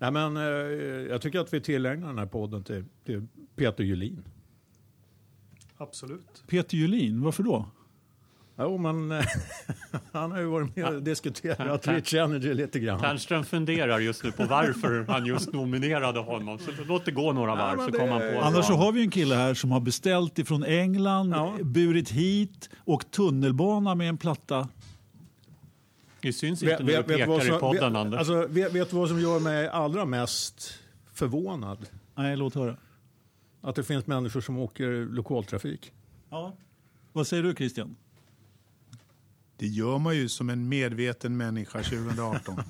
Nej, men, eh, jag tycker att vi tillägnar den här podden till, till Peter Julin. Absolut. Peter Julin, varför då? Jo, men eh, han har ju varit med och diskuterat Rich Energy lite grann. Ternström funderar just nu på varför han just nominerade honom. Så låt det gå några varv så kommer han på Annars så har vi en kille här som har beställt ifrån England, Ja. burit hit och tunnelbana med en platta. Det syns inte när du pekar i som, podden, vet, Anders. alltså, vet, vet du vad som gör mig allra mest förvånad? Nej, låt höra. Att det finns människor som åker lokaltrafik. Ja. Vad säger du Christian? Det gör man ju som en medveten människa 2018.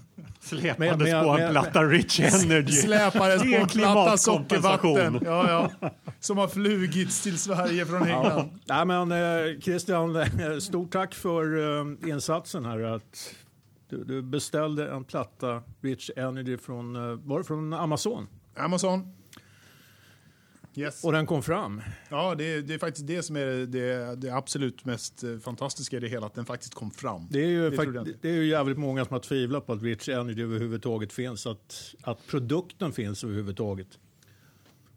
Släpandes på en platta Rich Energy. En platta klimatkompensation. sockervatten. Ja, ja. Som har flugits till Sverige från England. Nej, men, eh, Christian, stort tack för eh, insatsen här. Att du, du beställde en platta Rich Energy från, eh, var det från Amazon Amazon. Yes. och den kom fram. Ja, det är, det är faktiskt det som är det, det absolut mest fantastiska i det hela, att den faktiskt kom fram. Det är, ju Det fakt- det är ju jävligt många som har tvivlat på att Rich Energy överhuvudtaget finns, att, att produkten finns överhuvudtaget.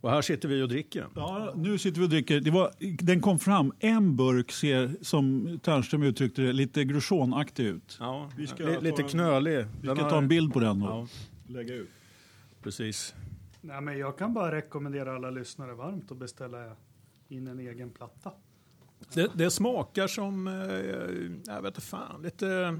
Och här sitter vi och dricker. Ja, nu sitter vi och dricker. Det var, den kom fram. En burk ser, som Ternström uttryckte det, lite grusonaktig ut. Ja, Vi ska lite en- knölig. Vi Den ska har- ta en bild på den och Ja, lägga ut. precis. Nej, men jag kan bara rekommendera alla lyssnare varmt att beställa in en egen platta. Det, det smakar som, eh, jag vet inte fan, lite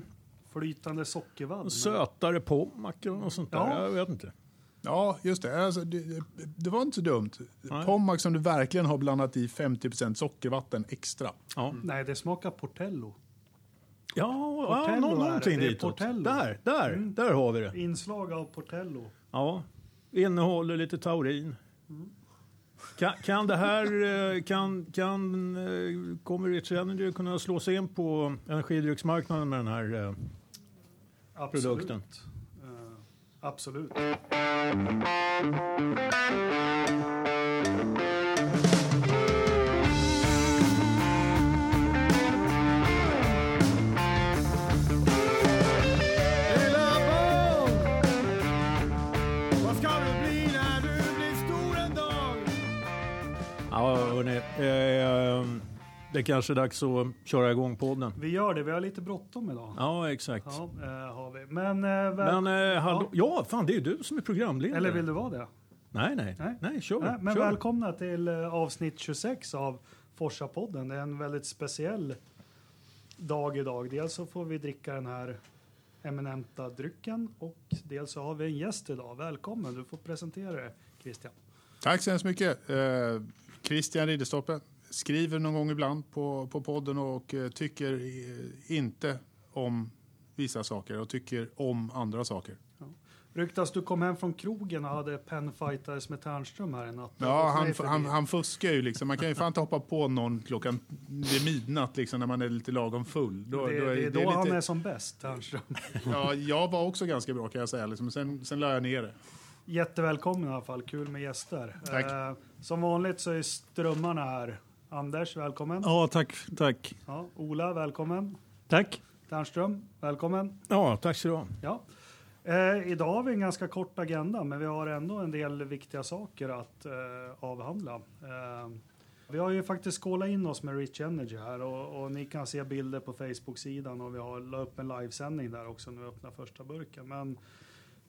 Flytande sockervadd. sötare pommac eller något sånt där. Ja. Jag vet inte. Ja, just det. Alltså, det, det var inte så dumt. Nej. Pommac som du verkligen har blandat i 50% sockervatten extra. Ja, Nej, det smakar Portello. ja, ja Portello är det. någonting Det är ditåt. Portello. Där, där, Mm. där har vi det. Inslag av Portello. Ja, innehåller lite taurin. Kan, kan det här, eh, kan, kan, eh, kommer Rich Energy kunna slå sig in på energidrycksmarknaden med den här eh, Absolut. produkten? Absolut. Det kanske är dags att köra igång podden. Vi gör det. Vi har lite bråttom idag. Ja, exakt. Ja, eh, har vi. Men, eh, väl, Men eh, hallå, ja, fan det är ju du som är programledare. eller vill du vara det? Nej, nej, Nej. nej, kör. Nej, men kör. välkomna till avsnitt 26 av Forsa-podden. Det är en väldigt speciell dag idag. Dels så får vi dricka den här eminenta drycken och dels så har vi en gäst idag. Välkommen, du får presentera dig Christian. Tack så hemskt mycket. Eh, Christian Ridderstolpe skriver någon gång ibland på, på podden och eh, tycker eh, inte om vissa saker och tycker om andra saker. Ryktas du kom hem från krogen och hade penfighters med Ternström här i natt? Ja, han, han, han fuskar ju liksom. Man kan ju fan inte hoppa på någon klockan vid midnatt liksom när man är lite lagom full. Då, det, då det är då det han lite, är som bäst, Ternström. ja, jag var också ganska bra kan jag säga. Liksom. Sen, sen la jag ner det. Jättevälkommen i alla fall, kul med gäster. Eh, som vanligt så är strömmarna här. Anders, välkommen. Ja, tack. tack. Ja, Ola, välkommen. Tack. Ternström, välkommen. Ja, tack så du ha. Ja. Eh, idag har vi en ganska kort agenda, men vi har ändå en del viktiga saker att eh, avhandla. Eh, vi har ju faktiskt skålat in oss med Rich Energy här och, och ni kan se bilder på Facebook-sidan och vi har la upp en livesändning där också när vi öppnar första burken. Men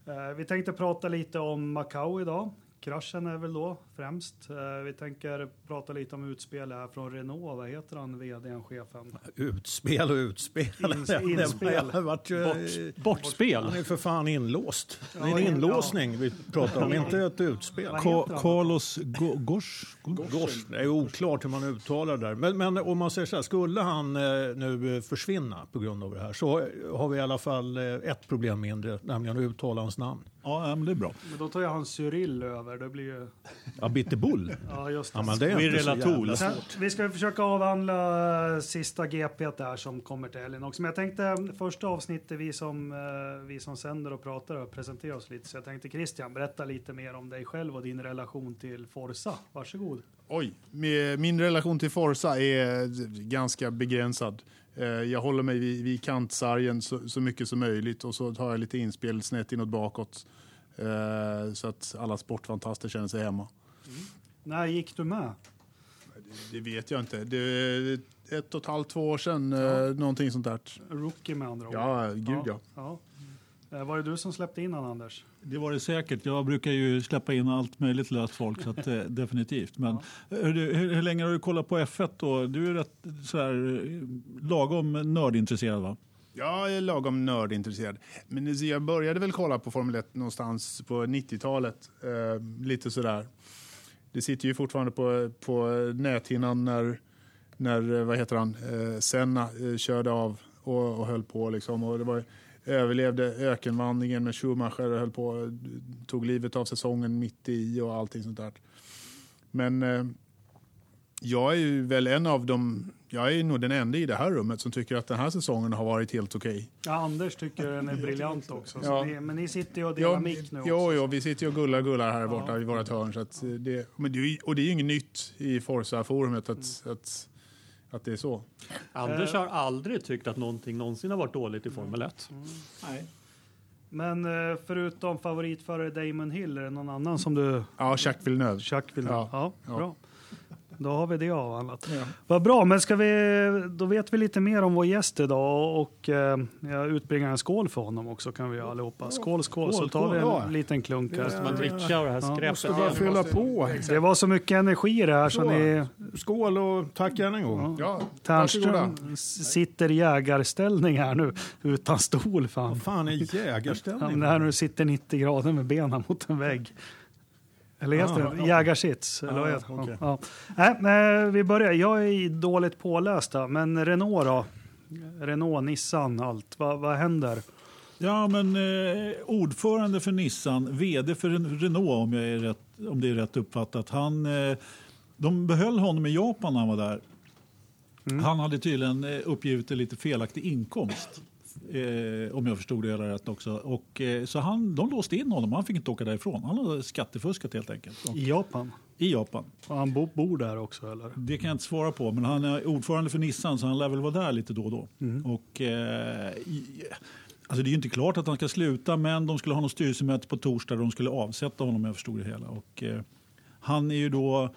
eh, vi tänkte prata lite om Macau idag. Kraschen är väl då främst. Eh, vi tänker prata lite om utspel här från Renault. Vad heter han, vdn, chefen? Utspel och utspel. Ins- inspel. Varit, ju- Bort, bortspel. Han är för fan inlåst. Det är en inlåsning vi pratar om, inte ett utspel. Ka-? Carlos Go- Gosh? Gosh, det är oklart hur man uttalar det där. Men, men om man säger så här, skulle han eh, nu eh, försvinna på grund av det här så har vi i alla fall ett problem mindre, nämligen att uttala hans namn. Ja, men det är bra. Men då tar ju han Cyril över. Det blir ju... Ja, Bitterbull. Ja, just det. Ja, men det är inte så jävla svårt. vi ska försöka avhandla eh, sista GP där som kommer till helgen också. Men jag tänkte eh, första avsnittet vi som, eh, vi som sänder och pratar och presenterar oss lite. Så jag tänkte Christian, berätta lite mer om dig själv och din relation till Forza. Varsågod. Oj, min relation till Forza är ganska begränsad. Jag håller mig vid, vid kantsargen så, så mycket som möjligt och så tar jag lite inspel snett inåt bakåt. Så att alla sportfantaster känner sig hemma. När gick du med? Det vet jag inte. Det ett och ett halvt, två år sedan, eh, någonting sånt där. Rookie med andra ord. Ja, gud ja. ja. Eh, Var det du som släppte in han, Anders? Det var det säkert. Jag brukar ju släppa in allt möjligt löst folk, så att, eh, definitivt. Men hur, hur, hur länge har du kollat på F1 då? Du är rätt så här, eh, lagom nördintresserad va? Jag är lagom nördintresserad. Men jag började väl kolla på Formel 1 någonstans på 90-talet. Eh, lite sådär. Det sitter ju fortfarande på, på näthinnan när, när vad heter han, eh, Senna eh, körde av och, och höll på. Liksom. Och det var, överlevde ökenvandringen med Schumacher och höll på, tog livet av säsongen mitt i och allting sånt där. Men eh, jag är ju väl en av dem, jag är nog den enda i det här rummet som tycker att den här säsongen har varit helt okej. Ja, Anders tycker den är briljant också. Så Ja. ni, men ni sitter ju och delar Ja, mick nu också. jo, jo, vi sitter ju och gullar gullar här borta Ja. i vårt hörn. Så att det, men det, och det är ju inget nytt i Forza-forumet att, att, att det är så. Anders har aldrig tyckt att någonting någonsin har varit dåligt i Formel 1. Nej. Men eh, förutom favoritförare Damon Hill, är det någon annan som du... Ja, Jacques Villeneuve. Chuck vill ja. Ja. ja, Ja. bra. Då har vi det avhandlat. Ja. Vad bra, men ska vi, då vet vi lite mer om vår gäst idag och eh, jag utbringar en skål för honom också kan vi allihopa. Skål, skål, så Skål, tar vi en ja. liten klunk här. Man dricker av det här Ja. skräpet. Måste bara fylla på. Det var så mycket energi i det här så, Så. ni... Skål och tack än en gång. Ja, Ternström sitter i jägarställning här nu utan stol. Fan. Vad fan är jägarställning? det här när du sitter 90 grader med benen mot en vägg. Eller heter Ah, det ja. jägarsits? Eller vad Ah, heter okej. ja. Nej, men vi börjar. Jag är dåligt pålästa, men Renault då? Renault, Nissan, allt. Vad, vad händer? Ja, men eh, ordförande för Nissan, vd för Ren- Renault om, jag är rätt, om det är rätt uppfattat. Han, eh, de behöll honom i Japan när han var där. Han hade tydligen eh, uppgivit en lite felaktig inkomst. Eh, om jag förstod det hela rätt också. Och, eh, så han, de låste in honom, han fick inte åka därifrån. Han hade skattefuskat helt enkelt. Och, I Japan? I Japan. Och han bo, bor där också, eller? Det kan jag inte svara på, men han är ordförande för Nissan så han lär väl vara där lite då och då. Och, eh, i, alltså det är ju inte klart att han ska sluta, men de skulle ha något styrelsemöte på torsdag och de skulle avsätta honom om jag förstod det hela. Och, eh, han är ju då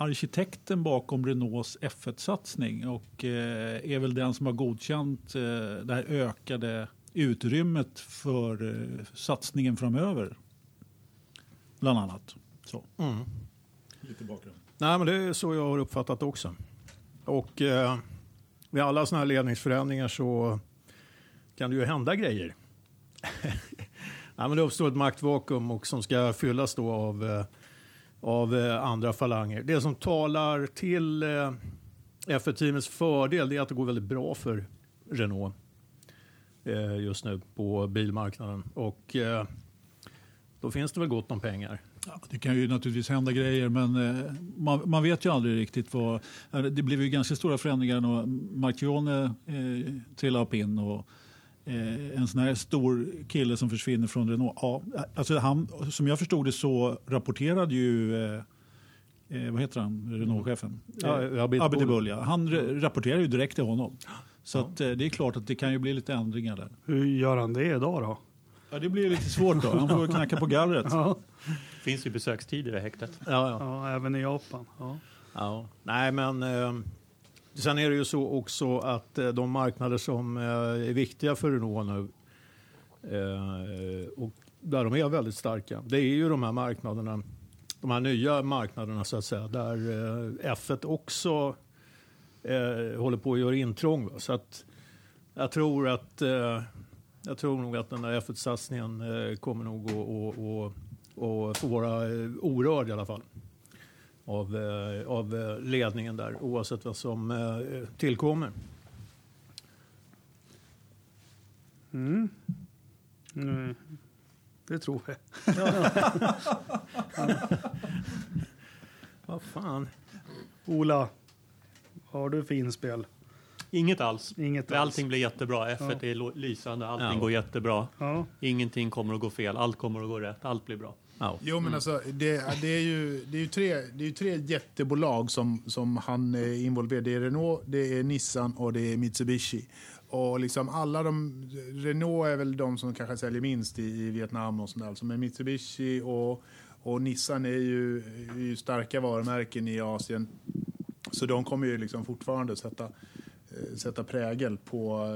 arkitekten bakom Renaults F1-satsning och eh, är väl den som har godkänt eh, det här ökade utrymmet för eh, satsningen framöver. Bland annat. Så. Mm. Lite bakgrund. Nej, men det är så jag har uppfattat också. Och eh, vid alla sådana här ledningsförändringar så kan det ju hända grejer. Nej, men det uppstår ett maktvakuum och som ska fyllas då av, av eh, andra falanger. Det som talar till eh, F1-teamets fördel är att det går väldigt bra för Renault eh, just nu på bilmarknaden. Och eh, då finns det väl gott om pengar. Ja, det kan ju naturligtvis hända grejer, men eh, man, man vet ju aldrig riktigt vad... Eh, det blev ju ganska stora förändringar när Marchione eh, trillade upp in och eh, en sån här stor kille som försvinner från Renault. Ja, alltså han, som jag förstod det så rapporterade ju... Eh, eh, vad heter han, Renault-chefen? Ja, Eh, Abid Bull. Ja. Han re- rapporterar ju direkt till honom. Så att, eh, det är klart att det kan ju bli lite ändringar där. Hur gör han det idag då? Ja, det blir lite svårt då. Han får knacka på gallret. Ja, finns ju besökstider i häktet. Ja, ja. ja även i Japan. Ja. Ja, nej men eh, sen är det ju så också att eh, de marknader som eh, är viktiga för Renault nu eh, och där de är väldigt starka, det är ju de här marknaderna, de här nya marknaderna så att säga, där F1 också håller på att göra intrång. Så att jag tror att jag tror nog att den där F1-satsningen kommer nog att att, att, att få vara orörd i alla fall av, eh, av eh, ledningen där oavsett vad som eh, tillkommer. Mm. Mm. Det tror vi. Vad fan. Ola, har du för inspel? Inget alls. Inget alls. Allting blir jättebra. F1 är lo- lysande. Allting Ja. går jättebra. Ja. Ingenting kommer att gå fel. Allt kommer att gå rätt. Allt blir bra. Ja. Jo, men alltså, det, det, är ju, det, är ju tre, det är tre jättebolag som, som han är involverad. Det är Renault, det är Nissan och det är Mitsubishi. Och liksom alla de, Renault är väl de som kanske säljer minst i, i Vietnam och sånt där. Som är Mitsubishi och, och Nissan är ju, är ju starka varumärken i Asien. Så de kommer ju liksom fortfarande sätta, eh, sätta prägel på,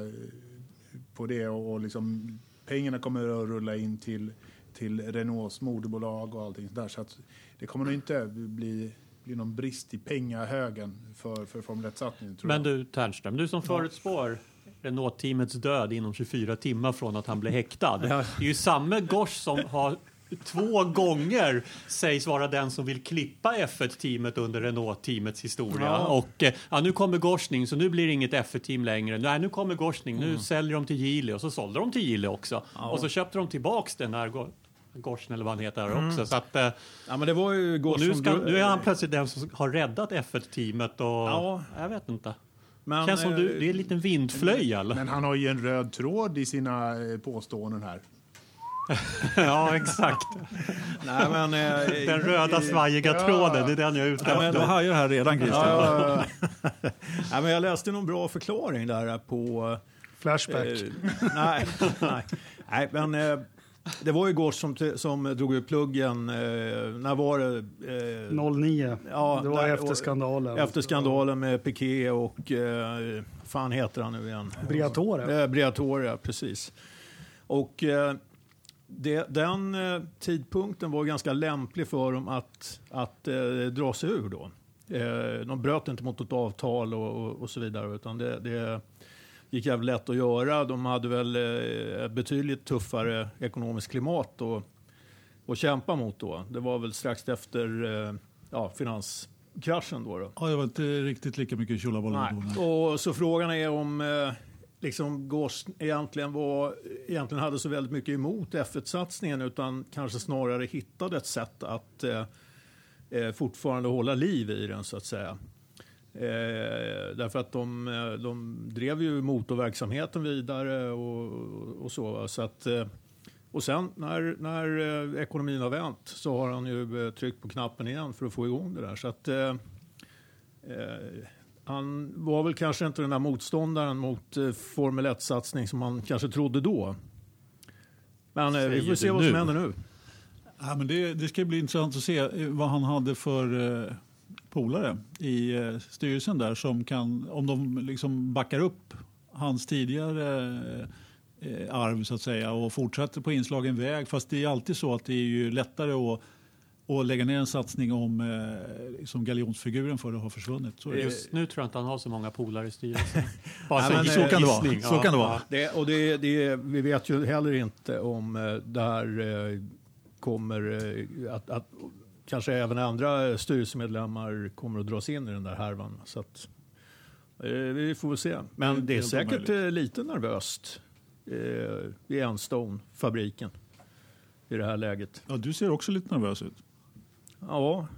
på det och, och liksom pengarna kommer att rulla in till, till Renaults moderbolag och allting där. Så att det kommer nog inte bli, bli någon brist i pengahögen för, för Formel 1-satsningen. Men du Ternström, du som förutspår Renault-teamets död inom 24 timmar från att han blev häktad. Det är ju samme Gosh som har två gånger sägs vara den som vill klippa F1-teamet under Renault-teamets historia. Ja. Och eh, ja, nu kommer Gorsning, så nu blir det inget F1-team längre. Nej, nu kommer Gorsning, nu säljer de till Geely och så sålde de till Geely också. Och så köpte de tillbaks den här Go- Gorsen eller vad han heter här också. Så att, eh, Ja, men det var ju nu, som ska, nu är han plötsligt den som har räddat F1-teamet och Ja. jag vet inte. Men, Känns som eh, du, det är en liten vindflöja eller? Men han har ju en röd tråd i sina eh, påståenden här. ja, exakt. Nej, men, eh, Den röda svajiga tråden, det är den jag är ute Ja, efter. du hajar här redan Christian. Ja, ja, ja. Nej, men jag läste någon bra förklaring där på... Flashback. Eh, nej, nej. nej, men eh, det var ju Gård som, som drog ut pluggen. Eh, när var det? Eh, 09. ja, det var där- efter skandalen. Efter skandalen med Piqué och... Eh, fan heter han nu igen? Briatore. Eh, Briatore, precis. Och eh, det, den eh, tidpunkten var ganska lämplig för dem att, att eh, dra sig ur då. Eh, de bröt inte mot ett avtal och, och, och så vidare utan det, det gick jävligt lätt att göra. De hade väl eh, ett betydligt tuffare ekonomiskt klimat att, att kämpa mot då. Det var väl strax efter eh, ja, finanskraschen då. då. Ja, det var inte riktigt lika mycket tjolaboll. Nej. Och så frågan är om eh, liksom Gås egentligen, var, egentligen hade så väldigt mycket emot F1-satsningen utan kanske snarare hittade ett sätt att eh, fortfarande hålla liv i den så att säga. Eh, därför att de, eh, de drev ju motorverksamheten vidare och, och så. så att, eh, och sen när, när eh, ekonomin har vänt så har han ju tryckt på knappen igen för att få igång det där. Så att, eh, han var väl kanske inte den där motståndaren mot eh, Formel 1-satsning som man kanske trodde då. Men eh, vi Säger får se vad som nu? händer nu. Ja, men det, det ska bli intressant att se vad han hade för eh, polare i eh, styrelsen där som kan, om de liksom backar upp hans tidigare eh, arv så att säga och fortsätter på inslagen väg. Fast det är alltid så att det är ju lättare att, att lägga ner en satsning om eh, liksom galjonsfiguren för att ha försvunnit. Så det. Just nu tror jag inte han har så många polare i styrelsen. Bara Nej, så, men, så eh, kan det vara. Så kan det vara. Det, och det, det, vi vet ju heller inte om eh, det här eh, kommer eh, att, att kanske även andra styrelsemedlemmar kommer att dras in i den där härvan. Så att, eh, vi får väl se. Men Det är säkert eh, lite nervöst eh, i Enstone-fabriken i det här läget. Ja, du ser också lite nervös ut. Ja.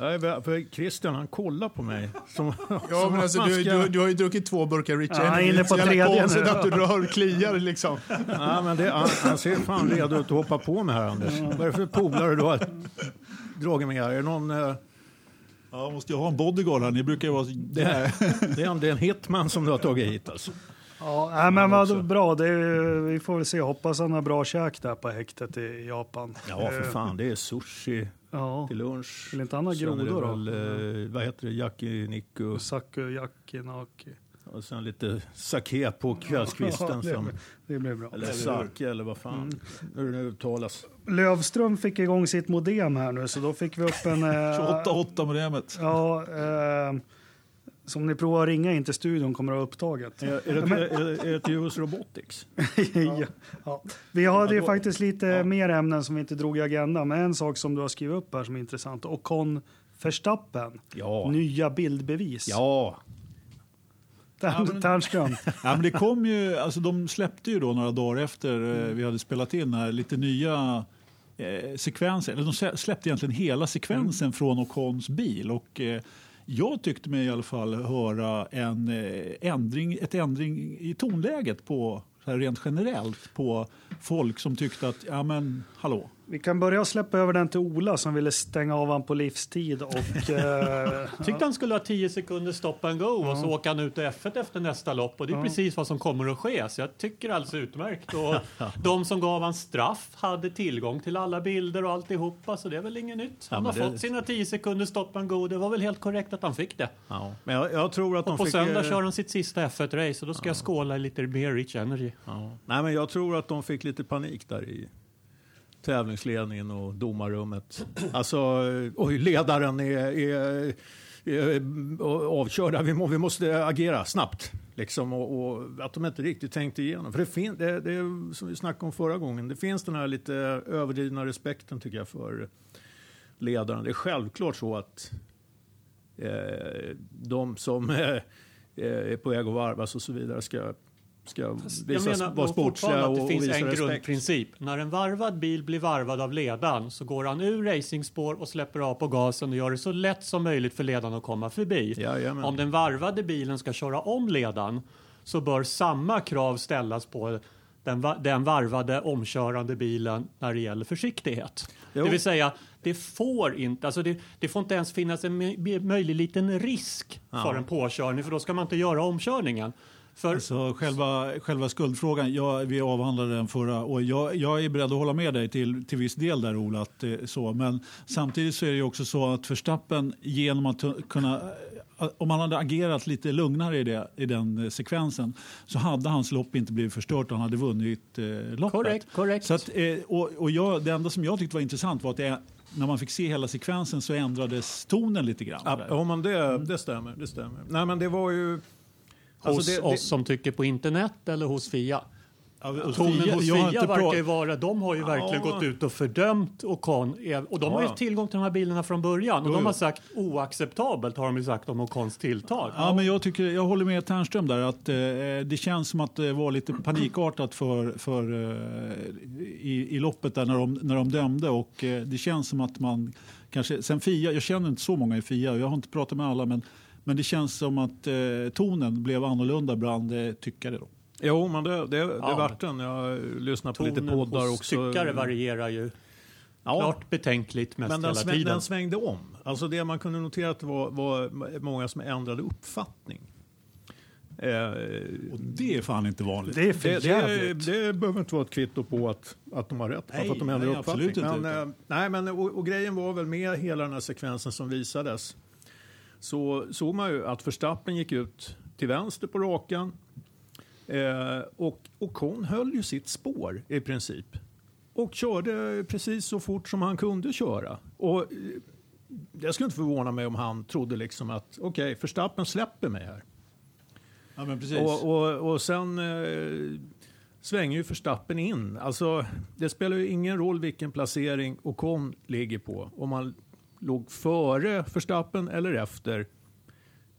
Nej, för Christian han kollar på mig. Som, Ja, som men alltså, du, ska- du, du har ju druckit två burkar Rich Ja, han är Energy. inne Det är på så jävla tredje konstigt att du rör kliar liksom. Ja, men det, han, han ser fan redo ut att hoppa på mig här, Anders. Vad är det för polare du har dragit med här? Är det någon... eh, Ja, måste jag ha en bodyguard här? Ni brukar ju vara... Det är, det är en, det är en hitman som du har tagit hit alltså. Ja, men vad bra. Det är, vi får väl se. Hoppas han har bra käk där på häktet i Japan. Ja, för Eh, fan. Det är sushi Ja, till lunch. vill inte han ha grodor då? väl, eh, vad heter det? Yakiniku. Saku Yakinaki. Och sen lite sake på kvällskvisten. Ja, det, som, blir, det blir bra. eller sake eller vad fan hur det nu uttalas. Lövström fick igång sitt modem här nu så då fick vi upp en... eh, 28-8-modemet. Ja, eh, som ni provar att ringa in till studion kommer att ha upptaget. Är, är, det, är, det, det US Robotics? ja. Ja. Vi hade ju faktiskt lite ja. mer ämnen som vi inte drog i agendan, men en sak som du har skrivit upp här som är intressant. Ocon Verstappen, Ja. nya bildbevis. Ja. Tern- Ternström. Ja, men det kom ju, alltså de släppte ju då några dagar efter eh, vi hade spelat in här, lite nya eh, sekvenser. Eller de slä- släppte egentligen hela sekvensen från Ocons bil. Och, eh, jag tyckte mig i alla fall höra en eh, ändring, ett ändring i tonläget på rent generellt på folk som tyckte att ja men hallå, vi kan börja släppa över den till Ola som ville stänga av han på livstid. Och, eh, Tyckte han skulle ha 10 sekunder stop and go och så åker han ut i F1 efter nästa lopp och det är precis vad som kommer att ske. Så jag tycker alltså utmärkt. Och de som gav han straff hade tillgång till alla bilder och alltihopa så det är väl inget nytt. Han Ja, har det- fått sina 10 sekunder stop and go. Det var väl helt korrekt att han fick det. Ja. Men jag, jag tror att Och på fick... söndag eh, kör han sitt sista F1-race och då ska jag skåla i lite mer Rich Energy. Ja. Nej, men jag tror att de fick lite panik där i tävlingsledningen och domarrummet. Alltså, eh, oj, ledaren är, är, är eh, avkörda. Vi, må, vi måste agera snabbt. Liksom, och, och att de inte riktigt tänkte igenom. För det, fin, det, det är som vi snackade om förra gången. Det finns den här lite överdrivna respekten tycker jag för ledaren. Det är självklart så att eh, de som eh, eh är på väg att varvas och så vidare ska, ska Jag visa, menar vara sportsliga och, att det och finns visa en respekt. grundprincip. När en varvad bil blir varvad av ledaren så går han ur racingspår och släpper av på gasen och gör det så lätt som möjligt för ledaren att komma förbi. Jajamän. Om den varvade bilen ska köra om ledaren så bör samma krav ställas på den, den varvade omkörande bilen när det gäller försiktighet. Jo. Det vill säga, det får inte, alltså det, det får inte ens finnas en mö- möjlig liten risk för en påkörning för då ska man inte göra omkörningen. För Så själva, själva skuldfrågan, ja, vi avhandlade den förra och jag, jag är beredd att hålla med dig till, till viss del där Ola. Att, så, men samtidigt så är det ju också så att Verstappen genom att kunna eh, om han hade agerat lite lugnare i, det, i den eh, sekvensen så hade hans lopp inte blivit förstört och han hade vunnit eh, loppet. Korrekt, korrekt. Så att, eh, och, och jag, det enda som jag tyckte var intressant var att det, när man fick se hela sekvensen så ändrades tonen lite grann. Ja, det, det stämmer. Det stämmer. Nej, men det var ju... hos alltså det- det- oss som tycker på internet eller hos Fia? Ja, och Tonen Fia- hos Fia verkar ju vara, de har ju verkligen Ja. gått ut och fördömt Ocon. Och de har ju Ja. tillgång till de här bilarna från början. Och Jo, de har sagt oacceptabelt har de ju sagt om Ocons tilltag. Ja, men jag, tycker, jag håller med Ternström där. att eh, Det känns som att det var lite panikartat för, för, eh, i, i loppet där när de, när de dömde. Och, eh, det känns som att man kanske... Sen Fia, jag känner inte så många i Fia och jag har inte pratat med alla men, men det känns som att eh, tonen blev annorlunda bland eh, tyckare. Då. Jo, men det, det, det Ja. vart den. Jag lyssnar på lite Tonen poddar hos också. tyckare varierar ju Ja, klart betänkligt mest men den, hela sväng, tiden. den svängde om. Alltså det man kunde notera att det var, var många som ändrade uppfattning. Eh, Och det är fan inte vanligt. det är det, det, det behöver inte vara ett kvitto på att, att de har rätt. Nej, att de ändrar nej, uppfattning. absolut inte. Men, eh, nej, men, och, och grejen var väl med hela den här sekvensen som visades. Så såg man ju att Verstappen gick ut till vänster på rakan. Eh, och Ocon höll ju sitt spår i princip. Och körde precis så fort som han kunde köra. Och eh, jag skulle inte förvåna mig om han trodde liksom att okej, Verstappen släpper mig här. Ja, men precis. Och, och, och sen eh, svänger ju Verstappen in. Alltså, det spelar ju ingen roll vilken placering Ocon ligger på. Om man låg före Verstappen eller efter.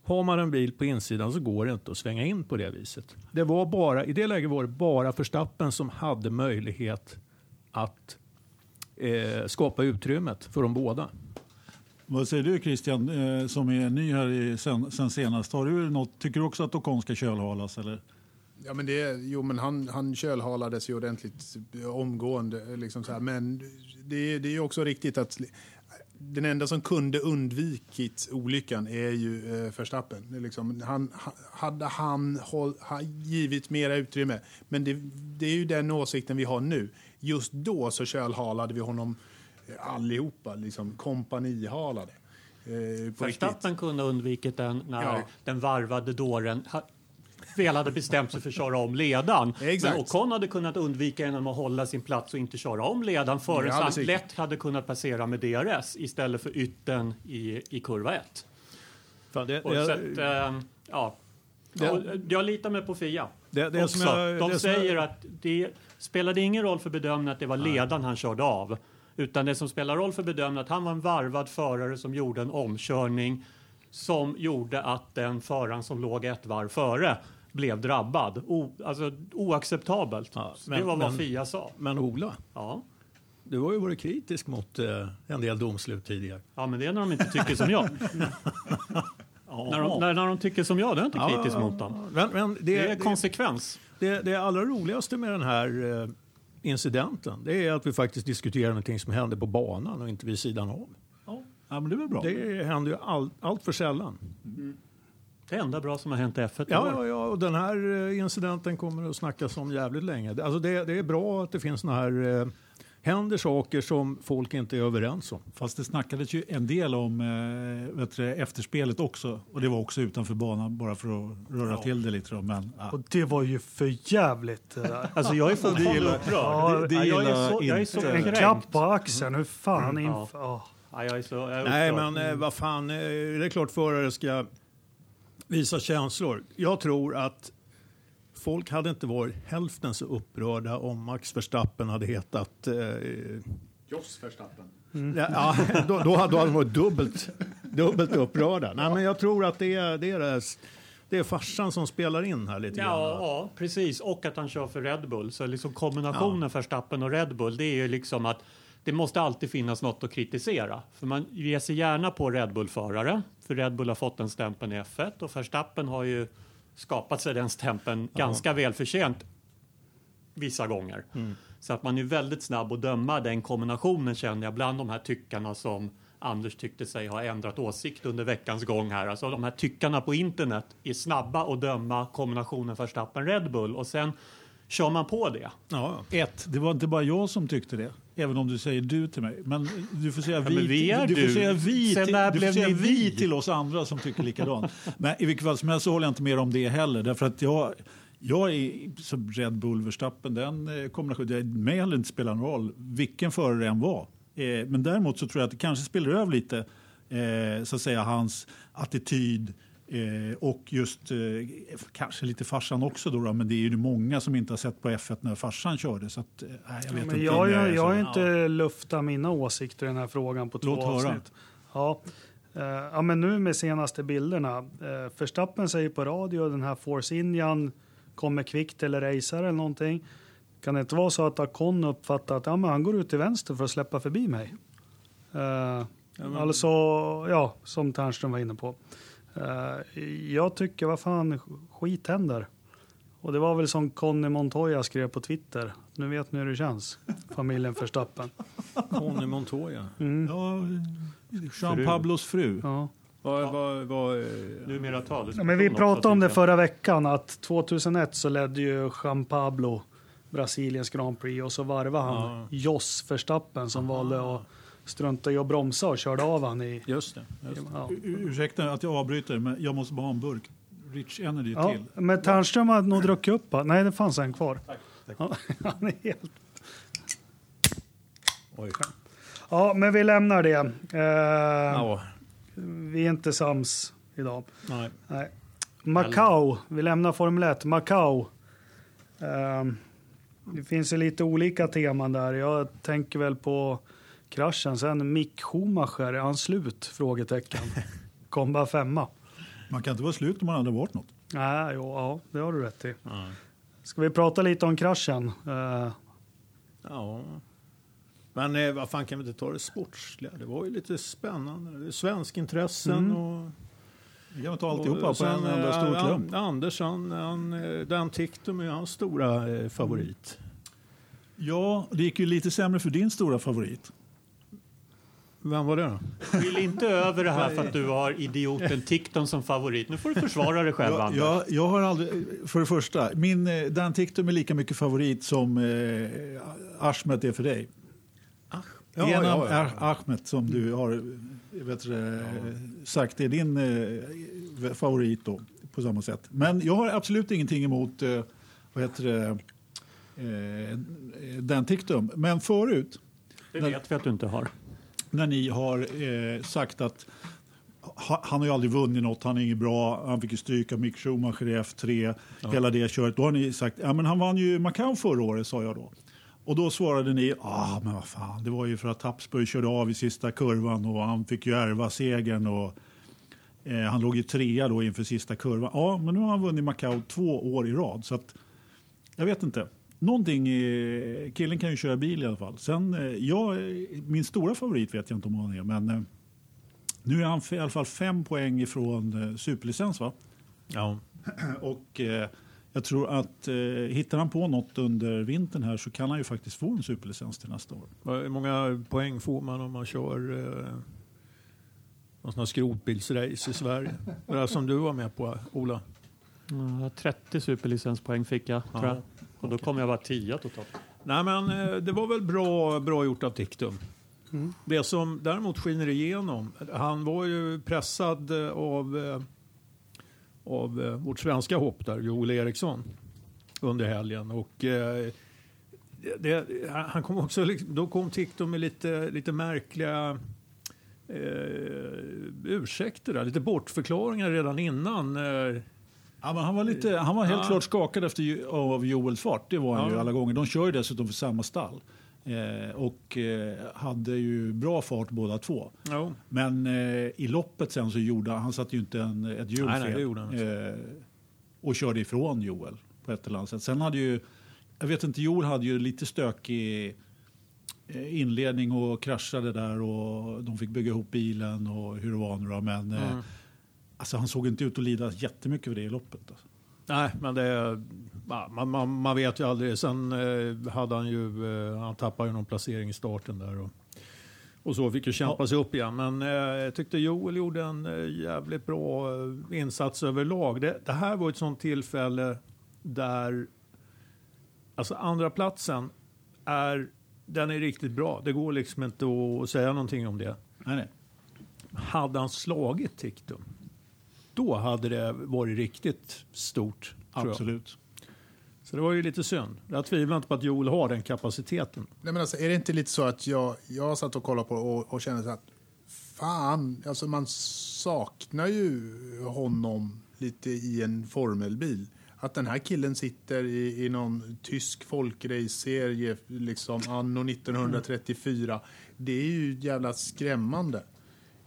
Har man en bil på insidan så går det inte att svänga in på det viset. Det var bara, I det läget var det bara Verstappen som hade möjlighet att eh, skapa utrymmet för de båda. Vad säger du Christian, eh, som är ny här i, sen, sen senast? Har du något, tycker du också att Ocon ska kölhalas? Eller? Ja, men det, jo, men han, han kölhalades ju ordentligt omgående. Liksom så här. Men det, det är ju också riktigt att den enda som kunde undvikit olyckan är ju eh, Verstappen. Liksom, han, ha- hade han håll, givit mera utrymme. Men det, det är ju den åsikten vi har nu. Just då så kölhalade vi honom eh, allihopa, liksom kompanihalade. Eh. Verstappen kunde ha undvikit den när Ja. den varvade dåren väl hade bestämt sig för att köra om ledan. Exakt. Men Ocon hade kunnat undvika genom att hålla sin plats och inte köra om ledan förrän Ja, han lätt hade kunnat passera med DRS istället för ytten i, i kurva 1. Fan, det, Och det- så att, eh, ja. Det- Och jag litar mig på Fia. det- det också. jag- De som jag- säger att det spelade ingen roll för bedömningen att det var ledaren han körde av. Utan det som spelar roll för bedömningen att han var en varvad förare som gjorde en omkörning som gjorde att den föraren som låg ett varv före blev drabbad. O, alltså oacceptabelt. Ja, men- det var vad men- Fia sa. Men Ola, Ja. du har ju varit kritisk mot eh, en del domslut tidigare. ja, men det är när de inte tycker som jag. när, de, när, när de tycker som jag, då är jag inte kritisk mot dem. Men, men det, Det är konsekvens. det, det allra roligaste med den här eh, incidenten det är att vi faktiskt diskuterar någonting som händer på banan och inte vid sidan av. Ja, men det är bra. Det händer ju all, allt för sällan. Det enda bra som har hänt i F1 i Ja, ja, ja, och den här eh, incidenten kommer att snackas om jävligt länge. Det- Alltså det, det är bra att det finns såna här eh, händer saker som folk inte är överens om. Fast det snackades ju en del om eh, vet du, efterspelet också. Och det var också utanför banan bara för att röra till det lite. Då. Men, ja. Och det var ju för jävligt det där. Alltså jag är fortfarande upprörd. Ja, det Ja, jag, är så, jag är så inte- En klapp på axeln, hur fan Ja. inf- ja. Ja, jag är så, jag är Nej, men eh, vad fan, eh, det är klart förare ska visa känslor. Jag tror att folk hade inte varit hälften så upprörda om Max Verstappen hade hetat... Eh, Jos Verstappen. ja, ja, då, då hade de varit dubbelt, dubbelt upprörda. Nej, men jag tror att det är, det, är det, det är farsan som spelar in här lite Ja, grann. ja, precis. Och att han kör för Red Bull. Så liksom kombinationen Verstappen och Red Bull, det är ju liksom att det måste alltid finnas något att kritisera. För man ger sig gärna på Red Bull-förare. För Red Bull har fått den stämpeln i F1 och Verstappen har ju skapat sig den stämpeln ganska välförtjänt vissa gånger. Så att man är väldigt snabb att döma den kombinationen känner jag bland de här tyckarna som Anders tyckte sig ha ändrat åsikt under veckans gång här. Alltså de här tyckarna på internet är snabba att döma kombinationen Verstappen-Red Bull och sen kör man på det. Ja, Ett, det var inte bara jag som tyckte det. Även om du säger du till mig. Men du får säga vi, men vi är du, du får säga vi, till, du får säga vi? till oss andra som tycker likadant. Men i vilket fall som helst så håller jag inte med om det heller. Därför att jag, jag är som Red Bull Verstappen, den eh, kombinationen, det mig heller inte spelar någon roll vilken förare det än var. Eh, men däremot så tror jag att det kanske spelar över lite, eh, så att säga, hans attityd Eh, och just eh, kanske lite farsan också då, då, men det är ju många som inte har sett på F1 när farsan körde. Så att, eh, jag vet Men inte. jag, jag, jag har inte luftat mina åsikter i den här frågan på två Låt höra. avsnitt. Ja. Eh, ja, men nu med senaste bilderna. Uh, Förstappen säger på radio den här Force Indian kommer kvickt eller racear eller någonting. Kan det inte vara så att Acon uppfattar att ja, men han går ut till vänster för att släppa förbi mig? Eh, Alltså, ja, som Ternström var inne på. Eh, jag tycker, vad fan, skit händer. Och det var väl som Conny Montoya skrev på Twitter. Nu vet ni hur det känns, familjen Verstappen. Conny Montoya. Mm. Ja, Jean Pablos fru. Ja. Vad, vad, eh, Numera Ja, men vi pratade om det förra veckan att 2001 så ledde ju Jean Pablo Brasiliens Grand Prix och så varvade han Ja. Jos Verstappen som valde att strunta i att bromsa och körde av han i... just det. Just det. Ja. Ursäkta att jag avbryter, men jag måste bara ha en burk Rich Energy Ja, till. men Ternström hade nog druckit upp. va? Nej, det fanns en kvar. Ja, han är helt... Oj. ja, men vi lämnar det. Eh, Ja, Vi är inte sams idag. nej. Nej. Macau, vi lämnar Formel 1. Macau. Ehm, det finns ju lite olika teman där. Jag tänker väl på kraschen. Sen Mick Schumacher, är han slut? Frågetecken. Kom bara femma. Man kan inte vara slut om man aldrig varit något. Nej, jo, ja, det har du rätt i. Ja. Ska vi prata lite om kraschen? Eh, Ja. Men eh, vad fan kan vi inte ta det sportsliga? Det var ju lite spännande. Svensk intressen Mm. och... Vi kan ta alltihopa och på en sen, enda eh, stor An- klump. Anders, han, han, eh, Dan Tictum är hans stora eh, favorit. Ja, det gick ju lite sämre för din stora favorit. Vem var det då? Vill inte över det här för att du har idioten Ticton som favorit. Nu får du försvara dig själv, Jag, Anders. jag, jag har aldrig, för det första, min eh, Dan Tictum är lika mycket favorit som eh, Ahmed är för dig. Ja, Enam ja, ja. Ah- Ahmed som du har eh, vet du, sagt är din eh, favorit då, på samma sätt. Men jag har absolut ingenting emot eh, vad heter det, eh, Dan Tictum. Men förut, Det vet vi att du inte har. När ni har eh, sagt att ha, han har ju aldrig vunnit något, han är inget bra, han fick ju stryka Mick Schumacher i F3, hela det köret. Då har ni sagt, ja men han vann ju Macau förra året, sa jag då. Och då svarade ni, ah men vad fan, det var ju för att Tapsburg körde av i sista kurvan och han fick ju ärva segern och eh, han låg ju trea då inför sista kurvan. Ja, men nu har han vunnit Macau två år i rad, så att jag vet inte. Någonting, eh, killen kan ju köra bil i alla fall. Sen, eh, jag, eh, min stora favorit vet jag inte om han är, men nu är han i alla fall fem poäng ifrån superlicens va? Ja. Och eh, jag tror att eh, hittar han på något under vintern här så kan han ju faktiskt få en superlicens till nästa år. Hur många poäng får man om man kör eh, någon sån här skrotbilsrace i Sverige? Det där som du var med på, Ola. Ja, 30 superlicenspoäng fick jag, tror jag. Och då kom jag bara 10 totalt. Nej, men eh, det var väl bra, bra gjort av Tiktum. Det som däremot skiner igenom, han var ju pressad eh, av, eh, av vårt svenska hopp där, Joel Eriksson, under helgen. Och, det, han kom också, då kom Tiktum med lite, lite märkliga eh, ursäkter, där, lite bortförklaringar redan innan. Eh, Ja, men han var, lite, han var helt Ja. klart skakad efter, av Joels fart. Det var han Ja. ju alla gånger. De kör ju dessutom för samma stall. Eh, och eh, hade ju bra fart båda två. jo. Men eh, i loppet sen så gjorde han, satte ju inte en, ett hjul fel. eh, och körde ifrån Joel på ett eller annat sätt. Sen hade ju, jag vet inte, Joel hade ju lite stökig eh, inledning och kraschade där och de fick bygga ihop bilen och hur det var nu då. Men eh, Mm. Alltså, han såg inte ut att lida jättemycket för det i loppet. Alltså. Nej, men det, ja, man, man, man vet ju aldrig. Sen eh, hade han ju, eh, han tappade ju någon placering i starten där. Och, och så fick ju kämpa sig upp igen. Men eh, jag tyckte Joel gjorde en eh, jävligt bra insats överlag. Det, det här var ett sånt tillfälle där, alltså andra platsen är, den är riktigt bra. Det går liksom inte att säga någonting om det. Nej, nej. Hade han slagit Tiktum, då hade det varit riktigt stort. Absolut. Så det var ju lite synd. Jag tvivlar inte på att Joel har den kapaciteten. Nej, men alltså, är det inte lite så att jag, jag satt och kollade på och, och kände så att fan, alltså man saknar ju honom lite i en formelbil. Att den här killen sitter i, i någon tysk folkrace-serie liksom anno 1934. Det är ju jävla skrämmande.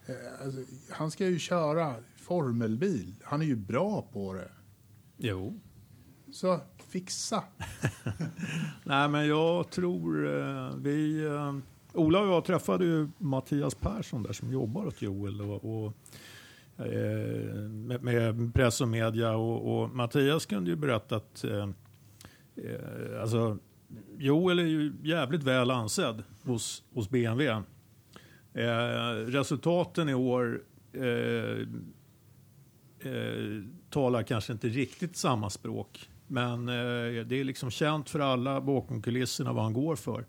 Eh, Alltså, han ska ju köra formelbil. Han är ju bra på det. Jo. Så fixa. Nej, men jag tror eh, vi... Eh, Ola och jag träffade ju Mattias Persson där som jobbar åt Joel och, och eh, med, med press och media och, och Mattias kunde ju berätta att eh, eh, alltså, Joel är ju jävligt väl ansedd hos, hos BMW. Eh, resultaten i år eh, eh, talar kanske inte riktigt samma språk. Men eh, det är liksom känt för alla bakom kulisserna vad han går för.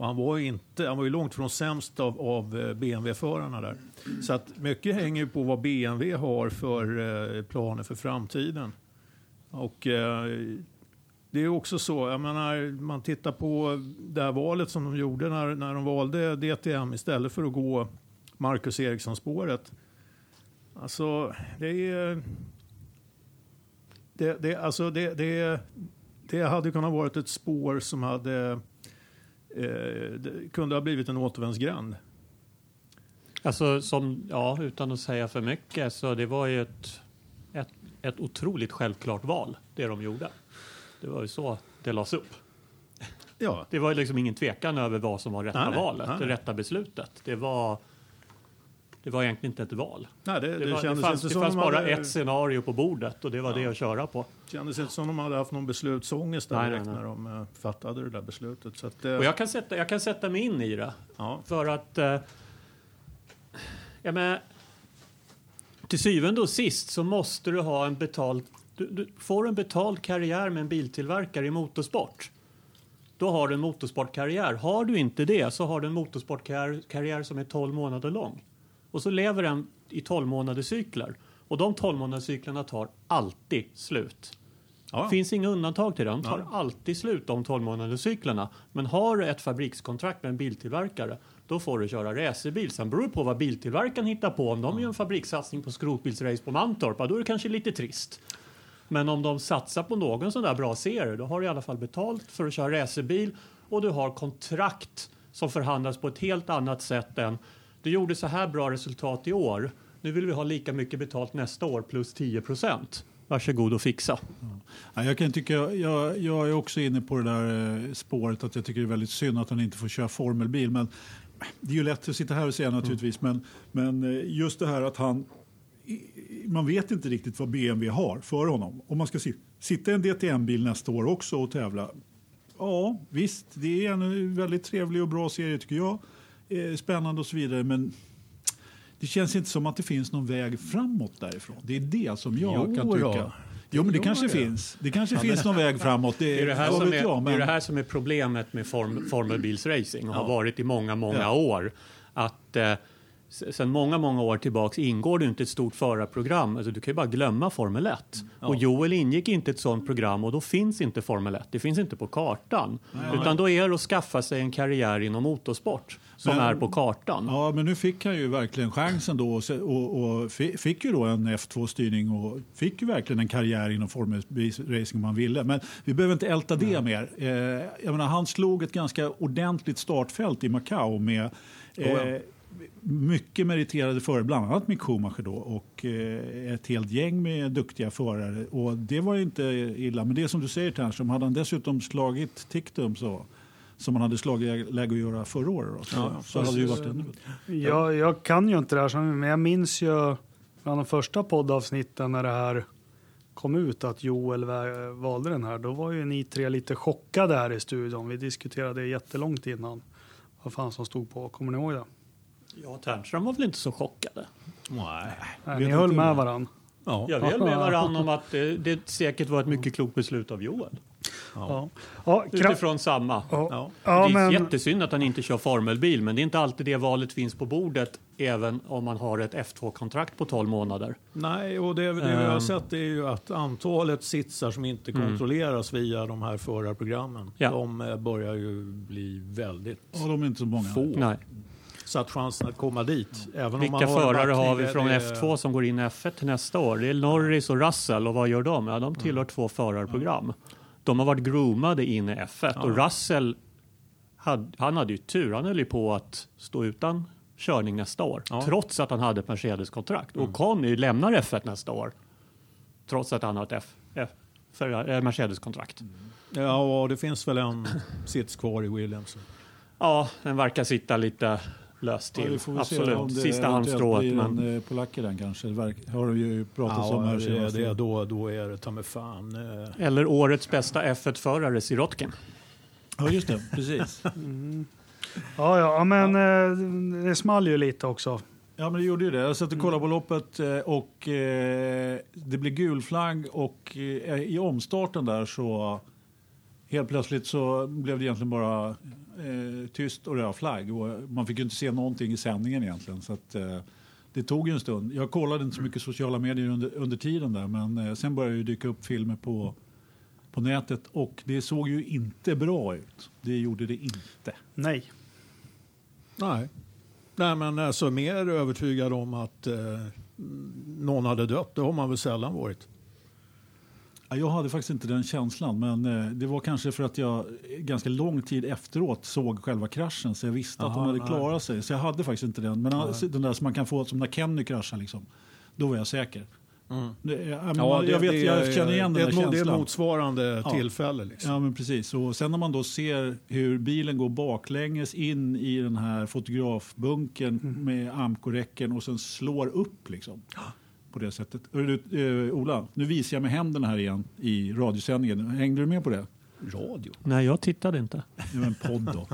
Och han var ju, inte, han var ju långt från sämst av, av eh, BMW-förarna där. Så att mycket hänger ju på vad BMW har för eh, planer för framtiden. Och eh, det är också så, jag menar, man tittar på det här valet som de gjorde när, när de valde DTM istället för att gå Marcus Eriksson-spåret. Alltså, det är... Det, det, alltså det, det, det hade kunnat varit ett spår som hade... Eh, kunde ha blivit en återvändsgränd. Alltså, som, ja, utan att säga för mycket, så det var ju ett, ett, ett otroligt självklart val, det de gjorde. Det var ju så det lades upp. Ja, Det var ju liksom ingen tvekan över vad som var rätta nej, valet, nej. det rätta beslutet. Det var, det var egentligen inte ett val. nej, det, Det, det, var, det fanns, det fanns bara hade, ett scenario på bordet och det var Ja. det att köra på. kändes inte som de hade haft någon beslutsångest där Nej, direkt nej, nej. när de eh, fattade det där beslutet. Så att, eh, Och jag kan sätta, jag kan sätta mig in i det. ja, För att... Eh, ja, men, till syvende och sist så måste du ha en betald... Du, du får en betald karriär med en biltillverkare i motorsport. Då har du en motorsportkarriär. Har du inte det så har du en motorsportkarriär karriär som är 12 månader lång. Och så lever den i 12 månaders cykler. Och de 12 månaders cyklerna tar alltid slut. ja. Finns inga undantag till det. De tar Ja. alltid slut de 12 månaders cyklerna. Men har du ett fabrikskontrakt med en biltillverkare då får du köra racerbil. Sen beror det på vad biltillverkaren hittar på. Om de gör en fabrikssatsning på skrotbilsrace på Mantorp, då är det kanske lite trist. Men om de satsar på någon sån där bra serie, då har du i alla fall betalt för att köra racerbil och du har kontrakt som förhandlas på ett helt annat sätt än du gjorde så här bra resultat i år. Nu vill vi ha lika mycket betalt nästa år plus 10 procent. Varsågod och fixa. Ja, jag, kan tycka, jag, jag är också inne på det där eh, spåret att jag tycker det är väldigt synd att han inte får köra formelbil. Men det är ju lätt att sitta här och säga naturligtvis. Men, men eh, just det här att han man vet inte riktigt vad BMW har för honom. Om man ska sitta i en DTM-bil nästa år också och tävla. Ja, visst, det är en väldigt trevlig och bra serie tycker jag. Eh, spännande och så vidare, men det känns inte som att det finns någon väg framåt därifrån. Det är det som jag jo, kan tycka. Då. Jo, men det kanske det. finns. Det kanske ja, finns någon väg framåt. Det, är det, här som är, jag, men... det är det här som är problemet med form, formelbilsracing och ja. har varit i många, många ja. år. Att eh, Sen många, många år tillbaks ingår det inte ett stort förarprogram. Alltså du kan ju bara glömma Formel 1. Ja. Och Joel ingick inte ett sånt program och då finns inte Formel 1. Det finns inte på kartan. Nej, Utan då är det att skaffa sig en karriär inom motorsport som men, är på kartan. Ja, men nu fick han ju verkligen chansen då och, och, och fick ju då en F2-styrning och fick ju verkligen en karriär inom Formel racing om han ville. Men vi behöver inte älta det Nej. mer. Eh, jag menar, han slog ett ganska ordentligt startfält i Macao med eh, oh ja mycket meriterade förare, bland annat Mick Schumacher då, och eh, ett helt gäng med duktiga förare. Och det var inte illa. Men det som du säger Ternström, hade han dessutom slagit Tictum så som han hade slagit läge att göra förra året. Då, så, ja, så hade det ju varit ännu bättre. Jag, jag kan ju inte det här, men jag minns ju bland de första poddavsnitten när det här kom ut att Joel valde den här. Då var ju ni tre lite chockade här i studion. Vi diskuterade jättelångt innan vad fan som stod på. Kommer ni ihåg det? Ja, Ternström var väl inte så chockade? Nej. Nej ni höll med varann. Ja. Jag höll med varann om att det, det säkert var ett mycket klokt beslut av Joel. Ja. Ja. Utifrån samma. Ja. det är men... jättesynd att han inte kör formelbil, men det är inte alltid det valet finns på bordet även om man har ett F2-kontrakt på 12 månader. Nej, och det, det vi har ehm. sett är ju att antalet sitsar som inte mm. kontrolleras via de här förarprogrammen, ja. de eh, börjar ju bli väldigt ja, de är inte så många. få. Nej. Så att chansen att komma dit. Även Vilka om man förare har vi från det... F2 som går in i F1 till nästa år? Det är Norris och Russell och vad gör de? Ja, de tillhör mm. två förarprogram. De har varit groomade in i F1 ja. och Russell hade, han hade ju tur. Han höll ju på att stå utan körning nästa år ja. trots att han hade ett Mercedes-kontrakt. Mm. Och Conny lämnar F1 nästa år trots att han har ett F, F, eh, Mercedes-kontrakt. Mm. Ja, och det finns väl en sits kvar i Williams. Ja, den verkar sitta lite löst till. Ja, Absolut, sista halmstrået. Men... en eh, polack i den kanske? Det har du ju pratat ja, om här det, det, då, då är det ta mig fan. Eh. Eller årets bästa F1-förare, Sirotkin. Ja, just det. Precis. mm. Ja, ja, men ja. Eh, det small ju lite också. Ja, men det gjorde ju det. Jag satt och kollade på loppet och det blev gul flagg och i omstarten där så helt plötsligt så blev det egentligen bara eh, tyst och röd flagg. Och man fick ju inte se någonting i sändningen egentligen. Så att, eh, det tog en stund. Jag kollade inte så mycket sociala medier under, under tiden där men eh, sen började det dyka upp filmer på, på nätet och det såg ju inte bra ut. Det gjorde det inte. Nej. Nej. Nej men alltså mer övertygad om att eh, någon hade dött, det har man väl sällan varit. Jag hade faktiskt inte den känslan, men eh, det var kanske för att jag ganska lång tid efteråt såg själva kraschen så jag visste Aha, att de hade klarat sig. Så jag hade faktiskt inte den. Men nej. den där som man kan få som när Kenny kraschar, liksom, då var jag säker. Mm. Det, jag, ja, jag, vet, jag känner igen den där känslan. Det är motsvarande ja. tillfälle. Liksom. Ja, men precis. Och sen när man då ser hur bilen går baklänges in i den här fotografbunkern mm. med amkoräcken och sen slår upp. Liksom på det sättet. Du, eh, Ola, nu visar jag med händerna här igen i radiosändningen. Hängde du med på det? Radio? Nej, jag tittade inte. Det var en podd då.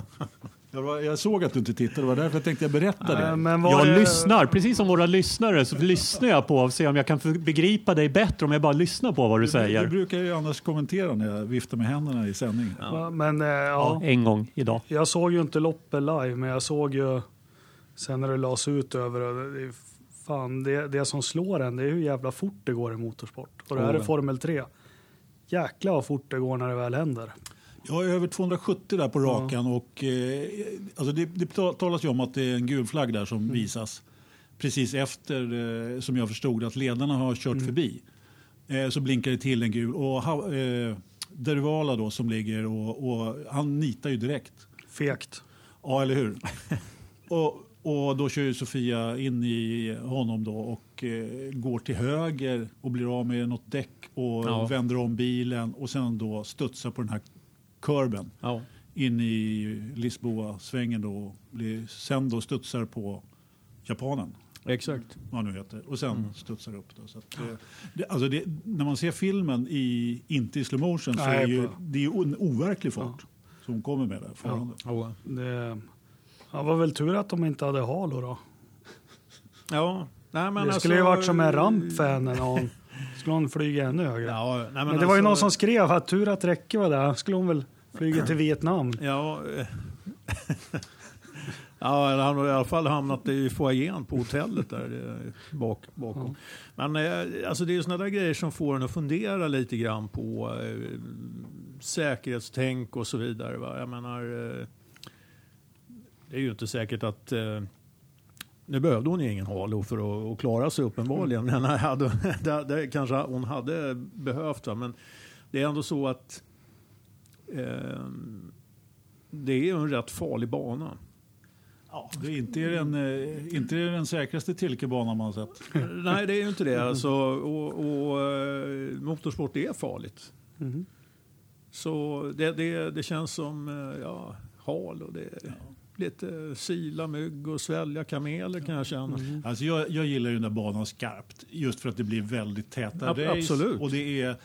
Jag, såg att du inte tittade, det var därför jag tänkte jag berätta det. Äh, men jag det... lyssnar, precis som våra lyssnare, så lyssnar jag på och ser om jag kan begripa dig bättre om jag bara lyssnar på vad du, du säger. Du brukar ju annars kommentera när jag viftar med händerna i sändningen. Ja. Men, äh, ja. ja. en gång idag. Jag såg ju inte loppet live, men jag såg ju sen när det lades ut över fan, det, det som slår en det är hur jävla fort det går i motorsport. Och det här är Formel 3. Jäklar vad fort det går när det väl händer. Jag är över 270 där på rakan ja. och eh, alltså det, det talas ju om att det är en gul flagg där som mm. visas precis efter, eh, som jag förstod att ledarna har kört mm. förbi. Eh, så blinkar det till en gul och eh, Derivala då som ligger och, och han nitar ju direkt. Fegt. Ja, eller hur? och och då kör ju Sofia in i honom då och eh, går till höger och blir av med något däck och ja. vänder om bilen och sen då studsar på den här kurben ja. in i Lisboa-svängen då. Blir, sen då studsar på japanen. Exakt. vad nu heter, och sen studsar upp. Då, så att, eh, det, alltså det, när man ser filmen i, inte i slow motion så Nej, är ju, det är ju en overklig fart som hon kommer med där. farande. Ja. Det ja, var väl tur att de inte hade halo då. ja. Nej, men det alltså, skulle ju varit som en ramp för henne. när hon- Skulle hon flyga ännu högre. Ja, nej, men, men det var ju alltså- någon som skrev att tur att Räcke var där. Skulle hon väl flyga till Vietnam. Ja, eh, ja, eller han har i alla fall hamnat i foajén på hotellet där eh, bak, bakom. Men eh, alltså det är ju sådana där grejer som får en att fundera lite grann på eh, säkerhetstänk och så vidare. Va? Jag menar, eh, det är ju inte säkert att eh, nu behövde hon ju ingen halo för att, att klara sig uppenbarligen. Men jag hade, det, det kanske hon hade behövt. Va? Men det är ändå så att eh, det är en rätt farlig bana. Ja, det är inte den, eh, inte den säkraste Tilkebanan man har sett. Nej, det är ju inte det. Alltså, och, och, eh, motorsport är farligt. Mhm. Så det, det, det känns som eh, ja, hal och det är lite sila mygg och svälja kameler kan jag känna. Alltså jag, jag gillar ju den där banan skarpt just för att det blir väldigt täta Ab- race. absolut. Och det är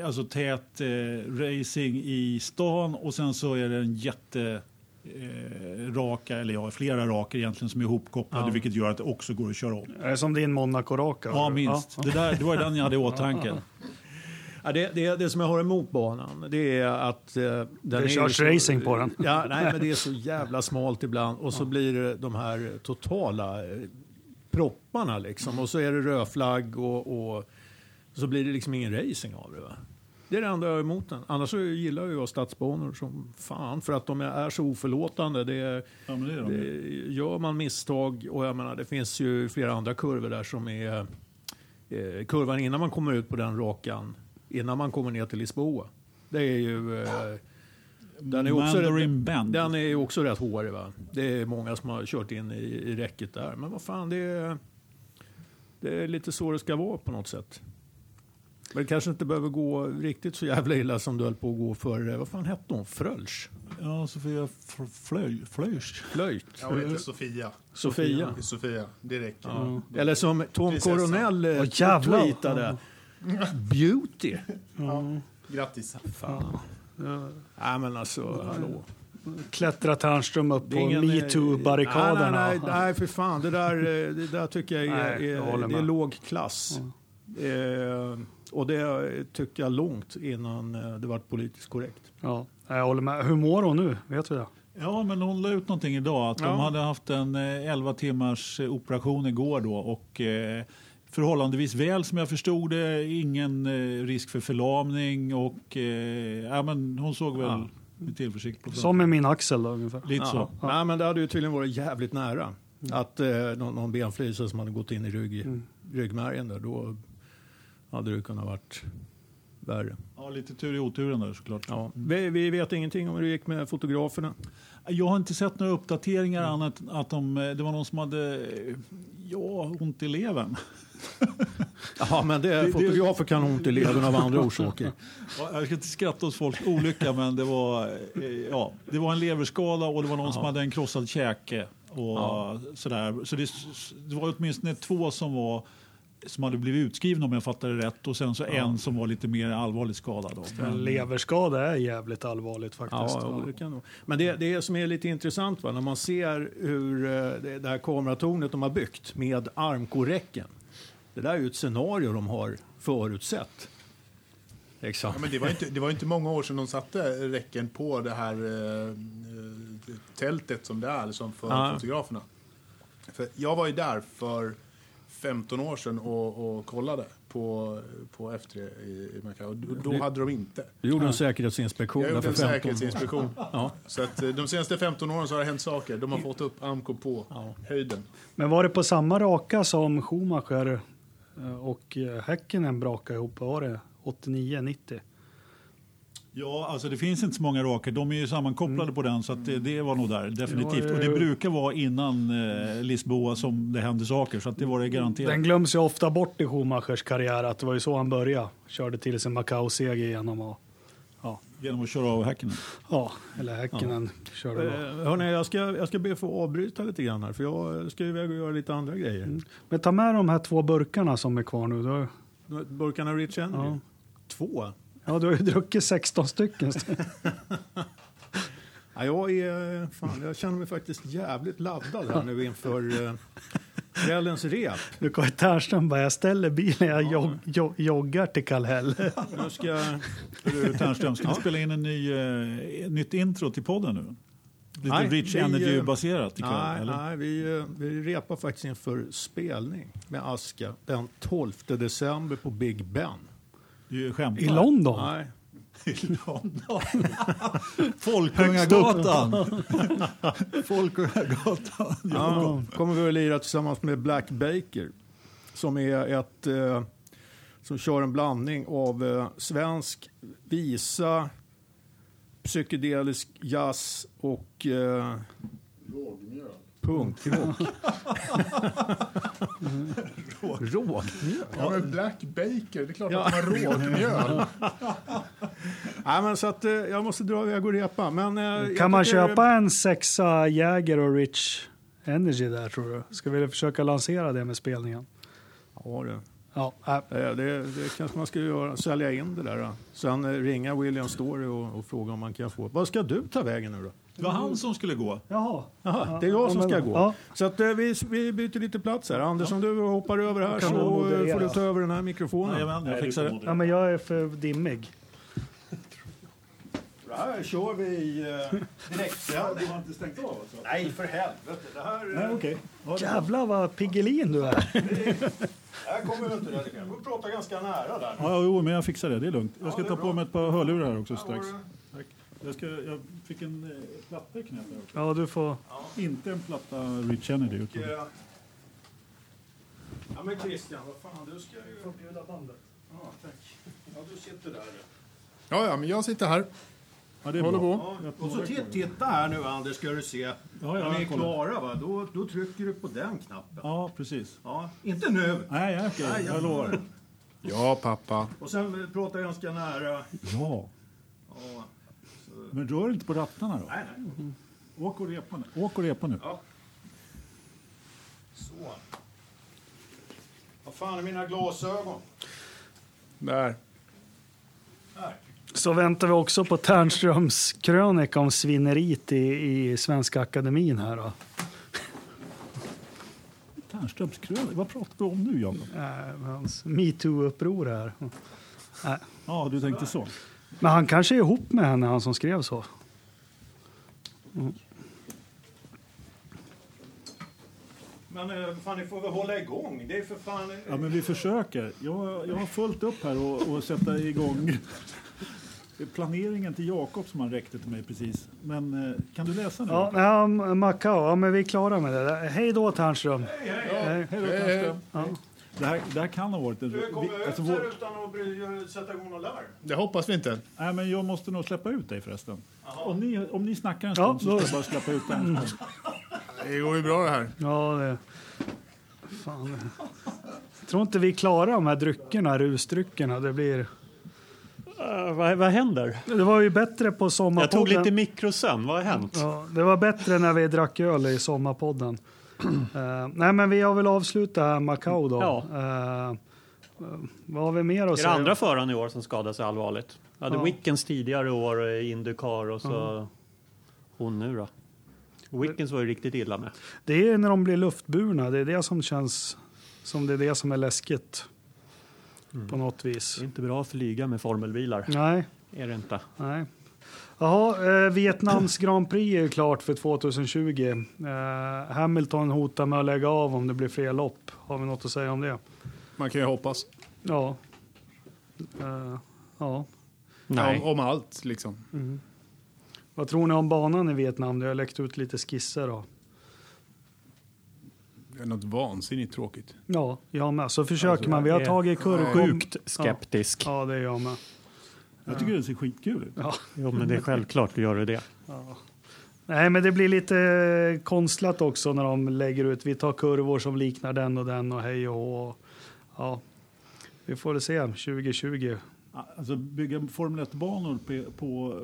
eh, alltså tät eh, racing i stan och sen så är det en jätte eh, raka, eller ja, flera raka egentligen som är ihopkopplade Ja. vilket gör att det också går att köra om. Det är som din Monaco-raka. Ja, minst. Ja, Det, där, det var den jag hade i åtanke. Ja, det, det, det som jag har emot banan det är att... Eh, den Det körs så- racing på den. Ja, nej, men det är så jävla smalt ibland och så blir det de här totala eh, propparna liksom. Och så är det rödflagg och, och så blir det liksom ingen racing av det. Va? Det är det enda jag har emot den. Annars så gillar jag stadsbanor som fan för att de är så oförlåtande. Det, Ja, det är de. det, gör man misstag och jag menar det finns ju flera andra kurvor där som är eh, kurvan innan man kommer ut på den rakan innan man kommer ner till Lisboa. Det är ju... Eh, den är, också rätt, Bend. den är ju också rätt hårig. Va? Det är många som har kört in i, i räcket där. Men vad fan, det är, det är lite så det ska vara på något sätt. Men det kanske inte behöver gå riktigt så jävla illa som du höll på att gå för, eh, vad fan hette hon? Frölsch? Ja, Sofia Flöj, Flöjs. Flöjt? Jag heter Sofia. Sofia? Sofia, det räcker. Ja. Eller som Tom Prinsessan. Coronel Åh, jävlar. tweetade. Beauty. Grattis. Fan. Nej men alltså, hallå. Klättra Tärnström upp på eh, metoo-barrikaderna. Nej, nej, nej, nej, för fan. Det där, eh, det där tycker jag är, Nej, jag är, det är låg klass. Eh, och det tyckte jag långt innan eh, det var politiskt korrekt. Ja, jag håller med. Hur mår hon nu? Vet vi det? Ja, men hon la ut någonting idag. Att Ja. De hade haft en eh, 11 timmars operation igår då och eh, förhållandevis väl som jag förstod det. Ingen eh, risk för förlamning och eh, ja, men hon såg väl Ja. med tillförsikt på Som med min axel då, ungefär. Lite så. Nej, men det hade ju tydligen varit jävligt nära. Att eh, någon, någon benflisa som hade gått in i rygg, Mm. ryggmärgen där, då hade det kunnat varit värre. Ja, lite tur i oturen där såklart. Ja. Vi, vi vet ingenting om hur det gick med fotograferna. Jag har inte sett några uppdateringar annat än att de, eh, det var någon som hade eh, ja, ont i levern. Ja, men det, det- fotografer kan ont i levern av andra orsaker. Ja, Jag ska inte skratta åt folks olycka men det var, eh, ja, det var en leverskada och det var någon som hade en krossad käke. Och Ja. sådär. Så det, det var åtminstone två som, var, som hade blivit utskrivna om jag fattade rätt och sen så en som var lite mer allvarligt skadad. Då. En leverskada är jävligt allvarligt faktiskt. Ja, det kan. Men det, det som är lite intressant va, när man ser hur eh, det, det här kameratornet de har byggt med armkorräcken. Det där är ju ett scenario de har förutsett. Exakt. Ja, men det, var inte, det var inte många år sedan de satte räcken på det här eh, eh, tältet som det är som för Ja. fotograferna. För jag var ju där för 15 år sedan och, och kollade på, på F3 i, i Macau. Och Då, då hade de inte. Du gjorde en säkerhetsinspektion Jag gjorde en 15 år. säkerhetsinspektion. Ja. Så att eh, de senaste 15 åren så har det hänt saker. De har fått upp Amco på Ja. höjden. Men var det på samma raka som Schumacher och eh, Häkkinen brakade ihop? Var det 89, 90? Ja, alltså det finns inte så många raka. De är ju sammankopplade på den så det, det var nog där definitivt. Ja, Och det brukar vara innan eh, Lisboa som det händer saker så det var det garanterat. Den glöms ju ofta bort i Schumachers karriär att det var ju så han började. Körde till sin Macau-seger genom att ja, Genom att köra av Häkkinen? Ja, eller Häkkinen körde då. Eh, hörni, jag ska, jag ska be att få avbryta lite grann här för jag ska iväg och göra lite andra grejer. Mm. Men ta med de här två burkarna som är kvar nu. Då, Burkarna Rich Energy? Ja. Två? ja, du har ju druckit 16 stycken. Ja, jag, är, fan, jag känner mig faktiskt jävligt laddad här nu inför eh, kvällens rep. Du kan ju Ternström bara, jag ställer bilen, jag jog, jog, joggar till Kallhäll. Nu ska. Du, Ternström, ska vi spela in en ny, eh, nytt intro till podden nu? Lite Nej, Rich vi, eh, Energy-baserat ikväll? Nej, eller? nej vi, eh, vi repar faktiskt inför spelning med Aska den 12 december på Big Ben. Du skämtar? I London? Nej, I London. Folkungagatan. Folkungagatan. Ja, kommer vi att lira tillsammans med Black Baker som är ett eh, som kör en blandning av eh, svensk visa, psykedelisk jazz och eh, punkrock. Rågmjöl? Ja, men Black Baker, det är klart Ja. att de har rågmjöl. Nej, men så att eh, jag måste dra iväg och repa. Men, eh, Kan man tycker- köpa en sexa Jäger och Rich Energy där tror du? Ska vi försöka lansera det med spelningen? Ja, det. Ja, äh, Eh, Det, det kanske man ska göra, sälja in det där. Då. Sen ringa William Story och, och fråga om man kan få. Vad ska du ta vägen nu då? Det var han som skulle gå. Jaha. Jaha, det är jag som Ja, ska gå. ja. Så att, eh, vi, vi byter lite plats här. Anders, om du hoppar över här så du eh, får du ta över den här mikrofonen. Jajamän, jag fixar det. Ja, men jag är för dimmig. Det här kör vi i uh, direktsändning. har inte stängt av alltså? Nej, för helvete. Det här, Nej, eh. Ja, det- Jävlar vad Piggelin du är. här kommer vi inte. Vi får prata ganska nära där. Ja, jo, men jag fixar det. Det är lugnt. Jag ska ta bra. på mig ett par hörlurar här också Här strax. Jag, ska, jag fick en eh, platta i knät här också. Ja, du får... Inte en platta Rich Energy. Utan... Eh, Ja men Christian, vad fan, du ska ju... bjuda bandet. Ja, tack. Ja, du sitter där. Ja, ja, men jag sitter här. Ja, det är Håller bra. på. Ja, och så titta, titta här nu Anders, ska du se. ja, När ni är klara, va? Då, då trycker du på den knappen. Ja, precis. Ja, inte nu. Nej, ja, okej. Nej, jag lovar. Ja, pappa. Och sen eh, prata ganska nära. Ja, Ja. Men rör inte på rattarna då. Nej, nej. Åk och repa nu. Åk och repa nu. Ja. Så. Vad fan är mina glasögon? Där. Här. Så väntar vi också på Ternströms krönika om svinneriet i, i Svenska Akademin här då. Ternströms krönika. Vad pratar du om nu, Jakob? Äh, hans metoo-uppror här. Äh. Ja, du tänkte så. Men han kanske är ihop med henne, han som skrev så. Men eh, fan, ni får väl hålla igång. Det är för fan... Ja, men vi försöker. Jag, jag har fullt upp här och, och sätta igång planeringen till Jakob som han räckte till mig precis. Men eh, kan du läsa nu? Ja, ja, Macao, ja, men vi är klara med det. där. Hej då Ternström. Hej, hej. Hej. Hej då, Ternström. Det här, det här kan ha varit en... Du kommer vi- ut alltså, vår, utan att bry- sätta igång något larm. Det hoppas vi inte. nej, men jag måste nog släppa ut dig förresten. Om ni, om ni snackar en Ja, stund så då- ska jag bara släppa ut den. Det går ju bra det här. Ja, det... Fan. Jag tror inte vi klarar de här dryckerna, rusdryckerna. Det, blir... Uh, vad, vad händer? det var ju bättre på Jag sommarpodden. tog lite mikrosömn. Vad har hänt? Ja, det var bättre när vi drack öl i sommarpodden. Eh, nej, men vi har väl avslutat Macau då. Ja. Eh, vad har vi mer att Är det säga? andra föraren i år som skadade sig allvarligt? Jag hade Ja. Wickens tidigare år i Indycar och så hon nu då. Wickens var ju riktigt illa med. Det är när de blir luftburna. Det är det som känns som det är det som är läskigt. På något vis. Det är inte bra att flyga med formelbilar. Nej, Är det inte. nej. Jaha, eh, Vietnams Grand Prix är klart för 2020. Eh, Hamilton hotar med att lägga av om det blir fler lopp. Har vi något att säga om det? Man kan ju hoppas. Ja. Eh, ja. Nej. Om, om allt liksom. Vad tror ni om banan i Vietnam? Det har läckt ut lite skisser. Då. Det är något vansinnigt tråkigt. Ja, jag med. Så försöker Alltså, man. Vi har tagit kurvor. Sjukt skeptisk. Ja, det är jag med. Jag tycker det ser skitkul ut. Ja. Jo, men det är självklart att göra det. Nej, men det blir lite konstlat också när de lägger ut. Vi tar kurvor som liknar den och den och hej och hå. Ja, vi får väl se 2020 Alltså bygga Formel 1-banor på, på,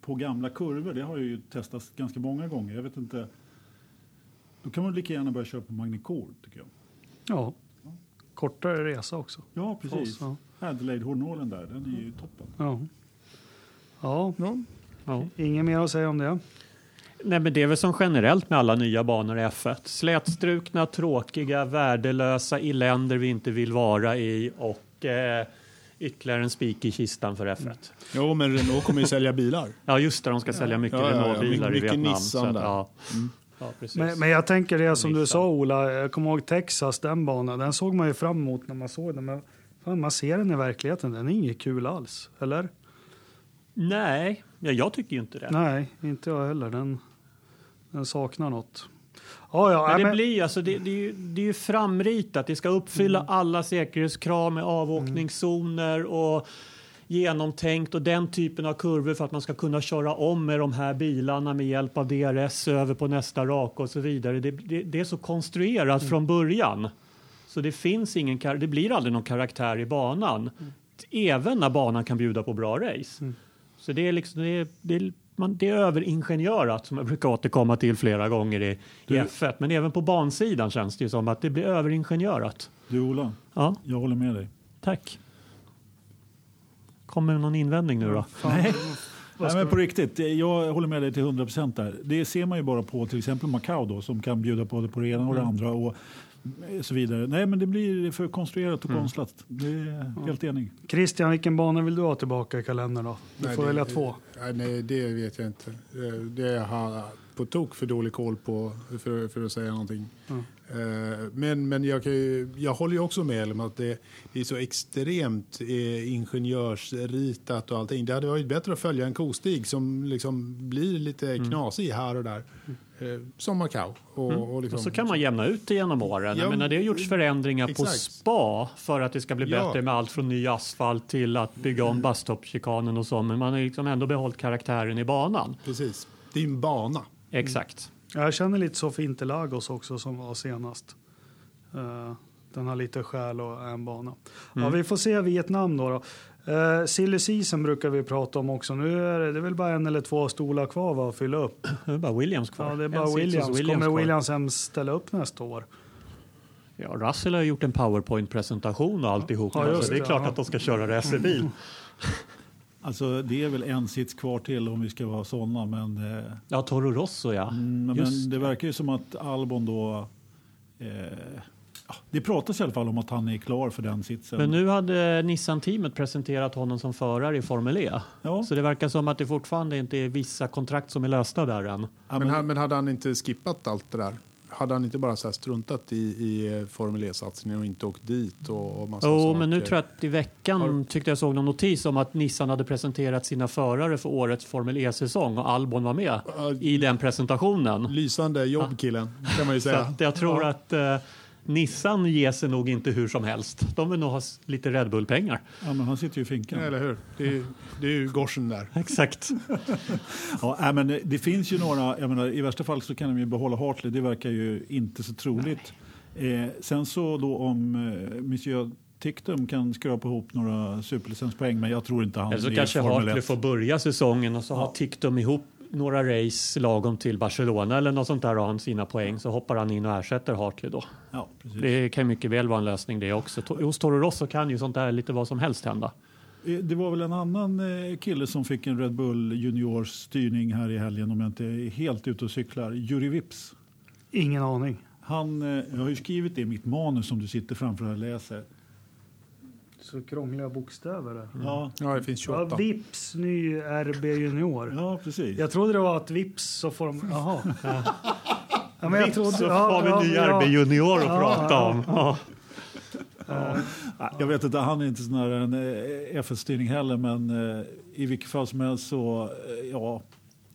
på gamla kurvor, det har ju testats ganska många gånger. Jag vet inte. Då kan man lika gärna börja köra på Magnicor tycker jag. Ja. Kortare resa också. Ja, precis. oss, ja. Adelaide-hårnålen där, den är ju toppen. Ja. Ja, Ja. Ja. inget mer att säga om det. Nej, men det är väl som generellt med alla nya banor i F1. Slätstrukna, tråkiga, värdelösa i länder vi inte vill vara i och eh, ytterligare en spik i kistan för F1. Jo, men Renault kommer ju sälja bilar. Ja, just det, de ska sälja mycket Ja, ja, ja. Renault-bilar i Mycket Vietnam. Nissan så att, där. ja. Ja, precis. Men, men jag tänker det som du sa Ola, jag kommer ihåg Texas, den banan, den såg man ju fram emot när man såg den. Men fan, man ser den i verkligheten, den är inget kul alls. Eller? Nej, ja, jag tycker ju inte det. Nej, inte jag heller. Den, den saknar något. Ja, ja, Men det men, blir alltså, det, det, är ju, det är ju framritat. Det ska uppfylla Mm. alla säkerhetskrav med avåkningszoner och genomtänkt och den typen av kurvor för att man ska kunna köra om med de här bilarna med hjälp av DRS över på nästa rak och så vidare. Det, det, det är så konstruerat Mm. från början. Så det finns ingen, det blir aldrig någon karaktär i banan. Även när banan kan bjuda på bra race. Mm. Så det är liksom, det är, det är, man, det är överingenjörat som jag brukar återkomma till flera gånger i, i Du- F1. Men även på bansidan känns det ju som att det blir överingenjörat. Du Ola, Ja, jag håller med dig. tack. Kommer någon invändning nu då? Nej. Nej, men på riktigt, jag håller med dig till 100 procent där. Det ser man ju bara på till exempel Macau då, som kan bjuda både på det ena och det andra och så vidare. Nej, men det blir för konstruerat och konstlat. Det är helt enig. Christian, vilken bana vill du ha tillbaka i kalendern då? Du Nej, får det- välja två. Nej, nej, det vet jag inte. Eh, Det har jag på tok för dålig koll på för, för att säga någonting. Mm. Men, men jag, kan ju, jag håller ju också med om att det, det är så extremt eh, ingenjörsritat och allting. Det hade varit bättre att följa en kostig som liksom blir lite Mm. knasig här och där. Eh, Som Macau. Och, och liksom, Och så kan man jämna ut det genom åren. Ja, menar, det har gjorts förändringar på exakt. spa för att det ska bli Ja. bättre med allt från ny asfalt till att bygga om busstop-chikanen och så. Men man har liksom ändå behållit karaktären i banan. Precis. Det är en bana. Exakt. Jag känner lite så för Interlagos också som var senast. Eh, den har lite själ och är en bana. Ja, Mm. vi får se Vietnam då. då. Uh, Silly season brukar vi prata om också. Nu är det, det är väl bara en eller två stolar kvar va, att fylla upp. Det är bara Williams kvar. Ja, det är bara hos Williams. Kommer kvar. Williams ens ställa upp nästa år? Ja, Russell har gjort en powerpoint-presentation och alltihopa. Ja, just så det är det, klart ja. Att de ska köra racerbil. Alltså, det är väl en sits kvar till om vi ska vara sådana, men, eh, Ja, Toro Rosso ja. mm, men Just det verkar ju som att Albon då... Eh, det pratas i alla fall om att han är klar för den sitsen. Men nu hade Nissan-teamet presenterat honom som förare i Formel E. ja, Så det verkar som att det fortfarande inte är vissa kontrakt som är lösta där än. ja, Men, men, hade han inte skippat allt det där? Hade han inte bara så här struntat i, i eh, Formel E-satsningen och inte åkt dit? Och, och massa saker? men nu tror jag att i veckan Har- tyckte jag såg någon notis om att Nissan hade presenterat sina förare för årets Formel E-säsong och Albon var med Ja, i den presentationen. Lysande jobb killen, kan man ju Så säga. att jag tror att eh, Nissan ger sig nog inte hur som helst. De vill nog ha lite Red Bull-pengar. ja, men han sitter ju i finkan. Eller hur? Det är, det är ju gorsen där. Exakt. Ja, men det- det finns ju några, jag menar, i värsta fall så kan de ju behålla Hartley, det verkar ju inte så troligt. Eh, sen så då om eh, Monsieur Tictum kan skrapa ihop några superlicenspoäng, men jag tror inte han Eller så är kanske Hartley 1. får börja säsongen och så har Tictum ihop några race lagom till Barcelona eller något sånt där och har han sina poäng så hoppar han in och ersätter Hartley då. Ja, precis. Det kan mycket väl vara en lösning det också. Hos Toro Rosso kan ju sånt där lite vad som helst hända. Eh, Det var väl en annan eh, kille som fick en Red Bull Juniors styrning här i helgen om jag inte är helt ute och cyklar. Juri Vips. Ingen aning. Han, eh, jag har ju skrivit det i mitt manus som du sitter framför och läser. Så krångliga bokstäver där. Ja, Ja, det finns Ja, 28. Vips ny RB Junior. ja, precis. Jag trodde det var att Vips så får de... Jaha. Ja, men jag trodde, Så ja, har vi ja, ny ja. RB Junior att Ja, prata ja. om. Ja. Jag vet inte, han är inte sån här en eh, FS-styrning heller, men eh, i vilket fall som helst så, eh, ja,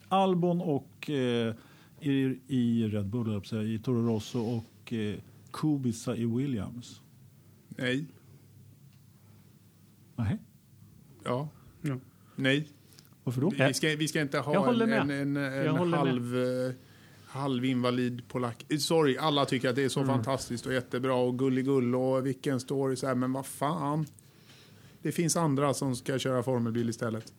Albon och eh, i, i Red Bull, i Toro Rosso och eh, Kubica i Williams. Nej. Nej, Ja. Ja. Nej. varför då? Vi ska, vi ska inte ha en, med. en, en, en håller med. halv, eh, halvinvalid polack. Eh, Sorry, alla tycker att det är så Mm. fantastiskt och jättebra och gulligull och vilken story så här, men vad fan. det finns andra som ska köra formelbil istället.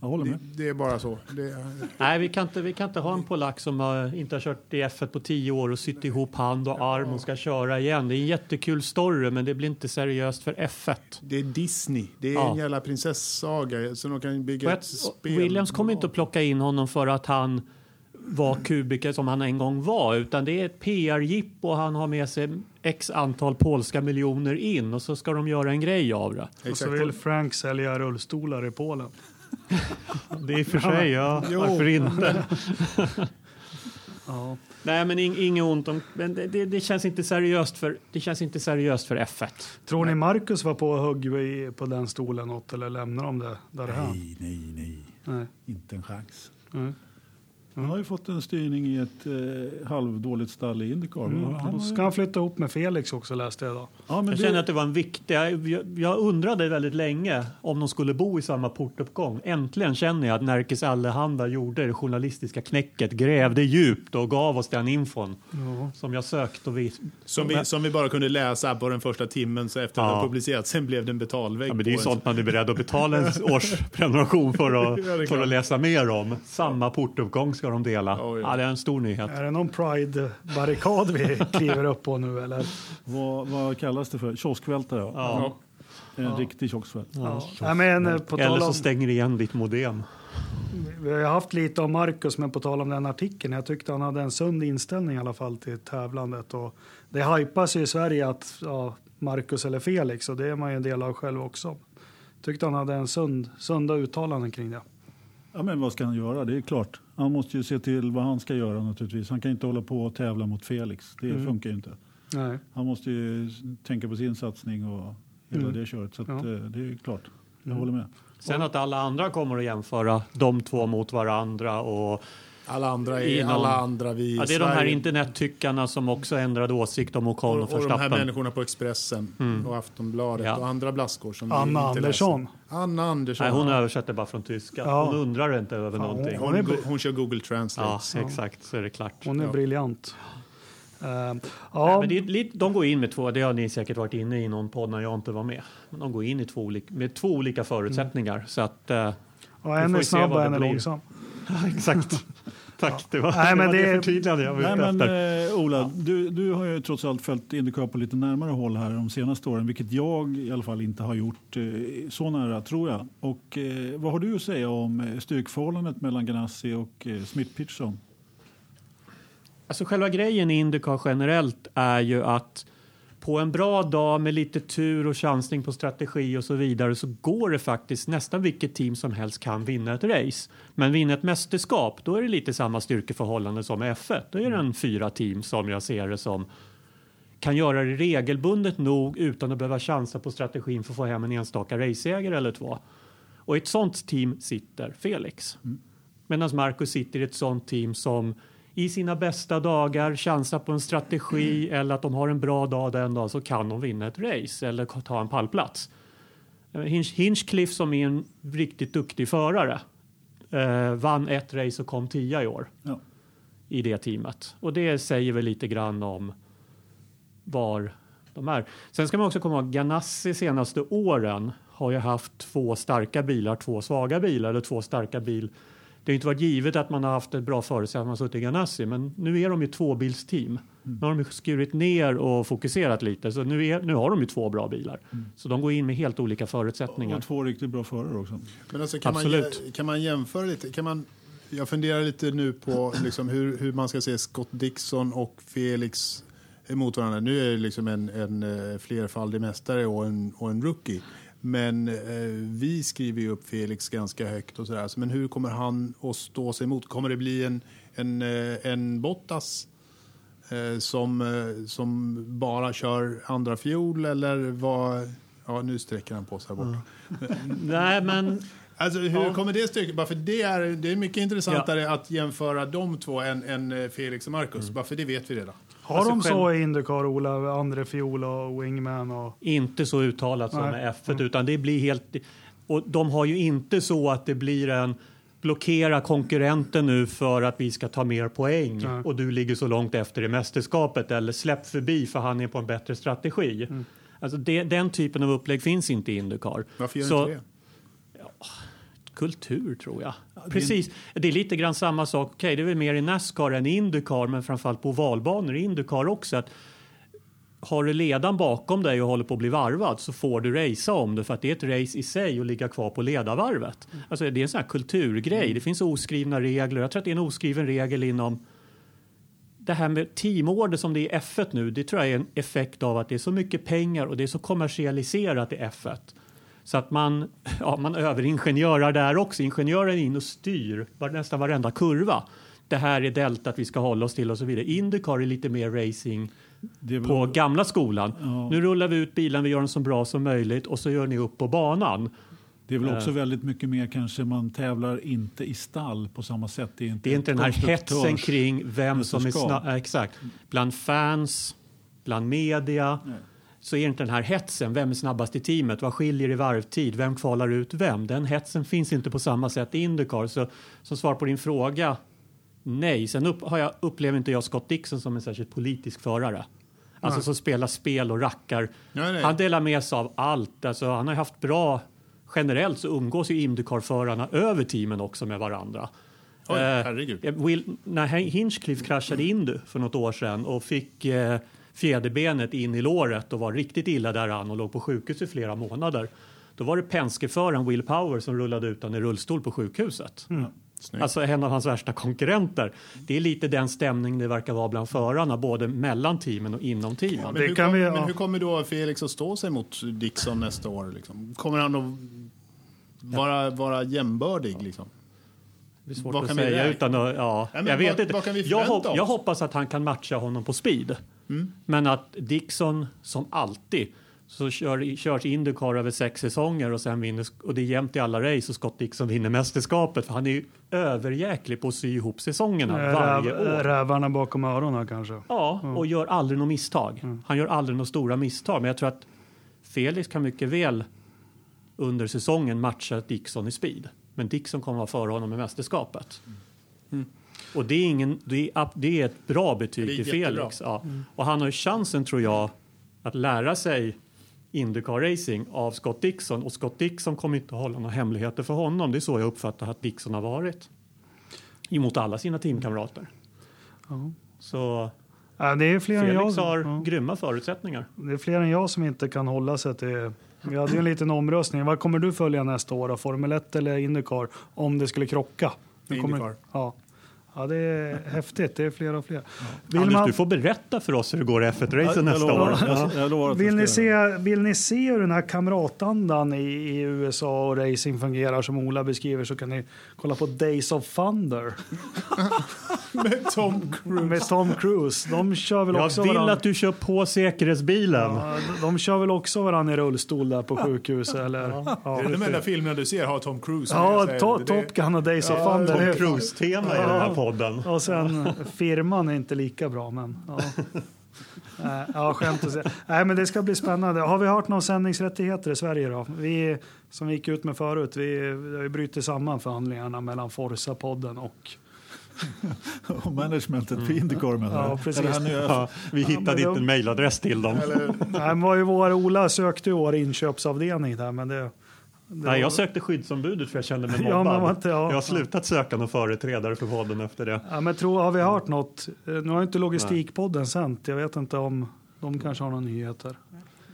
Jag håller Det, med. det är bara så. Det är, Nej, vi kan, inte, vi kan inte ha en polack som har, inte har kört i F1 på tio år och sytt ihop hand och arm och ska köra igen. Det är en jättekul story, men det blir inte seriöst för F1. det är Disney. Det är Ja. en jävla prinsessaga så de kan bygga ett ett, spel. Williams kommer inte att plocka in honom för att han var kubiker som han en gång var, utan det är ett PR-jippo och han har med sig x antal polska miljoner in och så ska de göra en grej av det. Och så Exakt. vill Frank sälja rullstolar i Polen. Det är i och för sig, ja. Jo. Varför inte? Ja. Nej, men ing, inget ont om... Men det, det, det, känns inte seriöst för, det känns inte seriöst för F1. Tror ni Marcus var på och högg på den stolen något eller lämnar de det där han? Nej, nej, nej. Nej. Inte en chans. Nej. Han har ju fått en styrning i ett eh, halvdåligt stall i Indycar. Mm. Han ska han flytta ihop med Felix också läste jag idag. ja, men Jag det, känner att det var en viktig... Jag, jag undrade väldigt länge om de skulle bo i samma portuppgång. Äntligen känner jag att Närkes Allehanda gjorde det journalistiska knäcket, grävde djupt och gav oss den infon Ja. som jag sökt och vi... Som vi, som vi bara kunde läsa på den första timmen så efter att Ja. det var publicerat. Sen blev det en betalvägg. Ja, men det är ju sånt man är beredd att betala en årsprenumeration för att, för att läsa mer om. Samma portuppgång ska de dela. Ja, ja. Ja, det är en stor nyhet. Är det någon Pride-barrikad vi kliver upp på nu eller? vad, vad kallas det för? Kioskvältare? Ja. Ja. En Ja. riktig kioskvältare. Ja. Nej, men eh, på Eller så om, stänger igen ditt modem. vi har haft lite om Marcus, men på tal om den artikeln. Jag tyckte han hade en sund inställning i alla fall till tävlandet. Och det hypas ju i Sverige att ja, Marcus eller Felix och det är man ju en del av själv också. Tyckte han hade en sund, sunda uttalanden kring det. Ja, men vad ska han göra? Det är klart. Han måste ju se till vad han ska göra naturligtvis. Han kan inte hålla på och tävla mot Felix. Det Mm. funkar ju inte. Nej. Han måste ju tänka på sin satsning och hela Mm. det köret. Så att, Ja. eh, det är klart. Jag Mm. håller med. Sen att alla andra kommer att jämföra de två mot varandra och Alla andra är Inom- alla andra vi ja, det är de här Sverige. internettyckarna som också ändrade åsikt om Ocon och, och, och de här Verstappen. människorna på Expressen Mm. och Aftonbladet Ja. och andra blaskor som Anna Andersson. läser. Anna Andersson. Nej, hon översätter bara från tyska. Ja. Hon undrar inte över Ja, någonting. hon- hon, är hon, kör Google Translate. Ja, exakt, så är det klart. Hon är Ja. briljant. Uh, Ja, ja, men det de går in med två, det har ni säkert varit inne i någon podd när jag inte var med. Men de går in i två olika, med två olika förutsättningar. Så att, eh, och en får är snabb och vad det en är blir. Långsam. exakt. Tack, det var, Nej, det, men var det, det är- förtydligande jag var Nej, ute men, efter. eh, Ola, du, du har ju trots allt följt Indycar på lite närmare håll här de senaste åren, vilket jag i alla fall inte har gjort eh, så nära, tror jag. Och, eh, vad har du att säga om eh, styrkeförhållandet mellan Ganassi och eh, Smith-Pitchson? Alltså själva grejen i Indycar generellt är ju att på en bra dag med lite tur och chansning på strategi och så vidare så går det faktiskt nästan vilket team som helst kan vinna ett race. Men vinna ett mästerskap, då är det lite samma styrkeförhållande som i F1. Då är det en fyra team som jag ser det som kan göra det regelbundet nog utan att behöva chansa på strategin för att få hem en enstaka raceseger eller två. Och i ett sånt team sitter Felix. Medan Marcus sitter i ett sånt team som i sina bästa dagar chansar på en strategi eller att de har en bra dag den dagen så kan de vinna ett race eller ta en pallplats. Eh, Hinch, Hinchcliffe som är en riktigt duktig förare eh, vann ett race och kom tia i år Ja. i det teamet. Och det säger väl lite grann om var de är. Sen ska man också komma ihåg Ganassi senaste åren har ju haft två starka bilar, två svaga bilar eller två starka bil. Det har inte varit givet att man har haft ett bra förutsättning att man suttit i Ganassi, men nu är de ju tvåbilsteam. Nu har de skurit ner och fokuserat lite, så nu, är, nu har de ju två bra bilar. Så de går in med helt olika förutsättningar. Och två riktigt bra förare också. Men alltså, kan, man, Absolut. jä- kan man jämföra lite? Kan man, jag funderar lite nu på liksom hur, hur man ska se Scott Dixon och Felix emot varandra. Nu är det liksom en, en eh, flerfaldig mästare och en, och en rookie. Men eh, vi skriver ju upp Felix ganska högt och sådär. Så, Men hur kommer han att stå sig emot? Kommer det bli en, en, eh, en Bottas eh, som, eh, som bara kör andra fjol eller vad? Ja, nu sträcker han på sig här borta. Nej, men Alltså hur Ja. kommer det stycket? Bara för det är, det är mycket intressantare att jämföra de två än, än eh, Felix och Marcus. Bara för det vet vi redan. Har Alltså de själv- så i Indycar, Ola, andre fiol och wingman och... inte så uttalat som med F1 utan det blir helt... Och de har ju inte så att det blir en blockera konkurrenten nu för att vi ska ta mer poäng Nej. och du ligger så långt efter i mästerskapet eller släpp förbi för han är på en bättre strategi. Alltså det, den typen av upplägg finns inte i Indycar. Varför gör Så- inte det? Kultur tror jag. Precis, det är lite grann samma sak. Okej, det är väl mer i Nascar än i Indycar, men framförallt på ovalbanor i Indycar också. Att har du ledan bakom dig och håller på att bli varvad så får du racea om det för att det är ett race i sig att ligga kvar på ledarvarvet. Alltså det är en sån här kulturgrej. Det finns oskrivna regler. Jag tror att det är en oskriven regel inom det här med teamorder som det är i F1 nu, det tror jag är en effekt av att det är så mycket pengar och det är så kommersialiserat i F1. Så att man, ja, man överingenjörar där också. Ingenjören är in och styr var, nästan varenda kurva. Det här är deltat vi ska hålla oss till och så vidare. Indycar är lite mer racing väl- på gamla skolan. Ja. Nu rullar vi ut bilen, vi gör den så bra som möjligt och så gör ni upp på banan. Det är väl också Eh. väldigt mycket mer kanske man tävlar inte i stall på samma sätt. Det är inte, Det är inte den här hetsen kring vem som är mästerskap. snabb. Ja, exakt. Bland fans, bland media. Nej. Så är inte den här hetsen, vem är snabbast i teamet, vad skiljer i varvtid, vem kvalar ut vem? Den hetsen finns inte på samma sätt i Indycar. Så som svar på din fråga, nej. Sen upp, har jag, upplever inte jag Scott Dixon som en särskilt politisk förare. Alltså som spelar spel och rackar. Nej, nej. Han delar med sig av allt. Alltså, han har haft bra... Generellt så umgås ju Indycar-förarna över teamen också med varandra. Oj, Eh, Will, när Hin- Hinchcliffe kraschade Indy för något år sedan och fick eh, fjäderbenet in i låret och var riktigt illa däran och låg på sjukhus i flera månader. Då var det Penske-föraren Will Power som rullade ut honom i rullstol på sjukhuset. Snyggt. Alltså en av hans värsta konkurrenter. Det är lite den stämning det verkar vara bland förarna, både mellan teamen och inom teamen. Men, det hur kan kom, vi- men ja. hur kommer då Felix att stå sig mot Dixon nästa år? Liksom? Kommer han att vara, vara jämbördig? Liksom? Det är svårt Vad att säga utan att, ja, Ja, men jag vet vad- inte. vad kan vi jag, oss? jag hoppas att han kan matcha honom på speed. Mm. Men att Dixon, som alltid, så kör, körs Indycar över sex säsonger och sen vinner, och det är jämnt i alla race och Scott Dixon vinner mästerskapet. För han är ju överjäklig på att sy ihop säsongerna varje Räv, år. rävarna bakom öronen kanske. Ja, och gör aldrig något misstag. Han gör aldrig några stora misstag. Men jag tror att Felix kan mycket väl under säsongen matcha Dixon i speed. Men Dixon kommer vara före honom i mästerskapet. Och det är, ingen, det, är, det är ett bra betyg till. Felix. Ja. Och han har ju chansen, tror jag, att lära sig Indycar racing av Scott Dixon. Och Scott Dixon kommer inte att hålla några hemligheter för honom. Det är så jag uppfattar att Dixon har varit. Emot alla sina teamkamrater. Ja. Så Ja, det, är fler än Felix jag, har ja. grymma förutsättningar. det är fler än jag som inte kan hålla sig till... Vi hade ju en liten omröstning. Vad kommer du följa nästa år? Då? Formel 1 eller Indycar? Om det skulle krocka. Indycar. Ja. Ja, det är häftigt. Det är fler och fler. Vill, Anders, man, du får berätta för oss hur det går i F1-racen Jag nästa lovar, år. jag, jag lovar att vill, ni se, vill ni se hur den här kamratandan i, i USA och racing fungerar som Ola beskriver så kan ni kolla på Days of Thunder Med Tom Cruise. med Tom Cruise. De kör väl Jag också vill varandra. att du kör på säkerhetsbilen. Ja, de- de kör väl också varandra i rullstol där på sjukhuset eller? Ja, Det är de enda filmerna du ser har Tom Cruise. Ja, to, Top Gun och Days of Thunder. Tom Cruise-tema i den här podden. Och sen firman är inte lika bra, men ja. Nej, Ja, skämt åsido. Nej, men det ska bli spännande. Har vi hört några sändningsrättigheter i Sverige då? Vi, som vi gick ut med förut, vi, vi har ju brutit samman förhandlingarna mellan Forza-podden och... Och managementet för Indycar menar Ja, precis. Här nya- Ja, vi hittade men inte en mejladress till dem. Nej, men var ju vår Ola sökte ju vår inköpsavdelning där, men det... det Nej, var- jag sökte skyddsombudet för jag kände mig Ja, mobbad. var inte- ja. Jag har slutat söka någon företrädare för podden efter det. Ja, men tror, har vi hört något? Eh, Nu har inte Logistikpodden sänt. Jag vet inte om de kanske har några nyheter.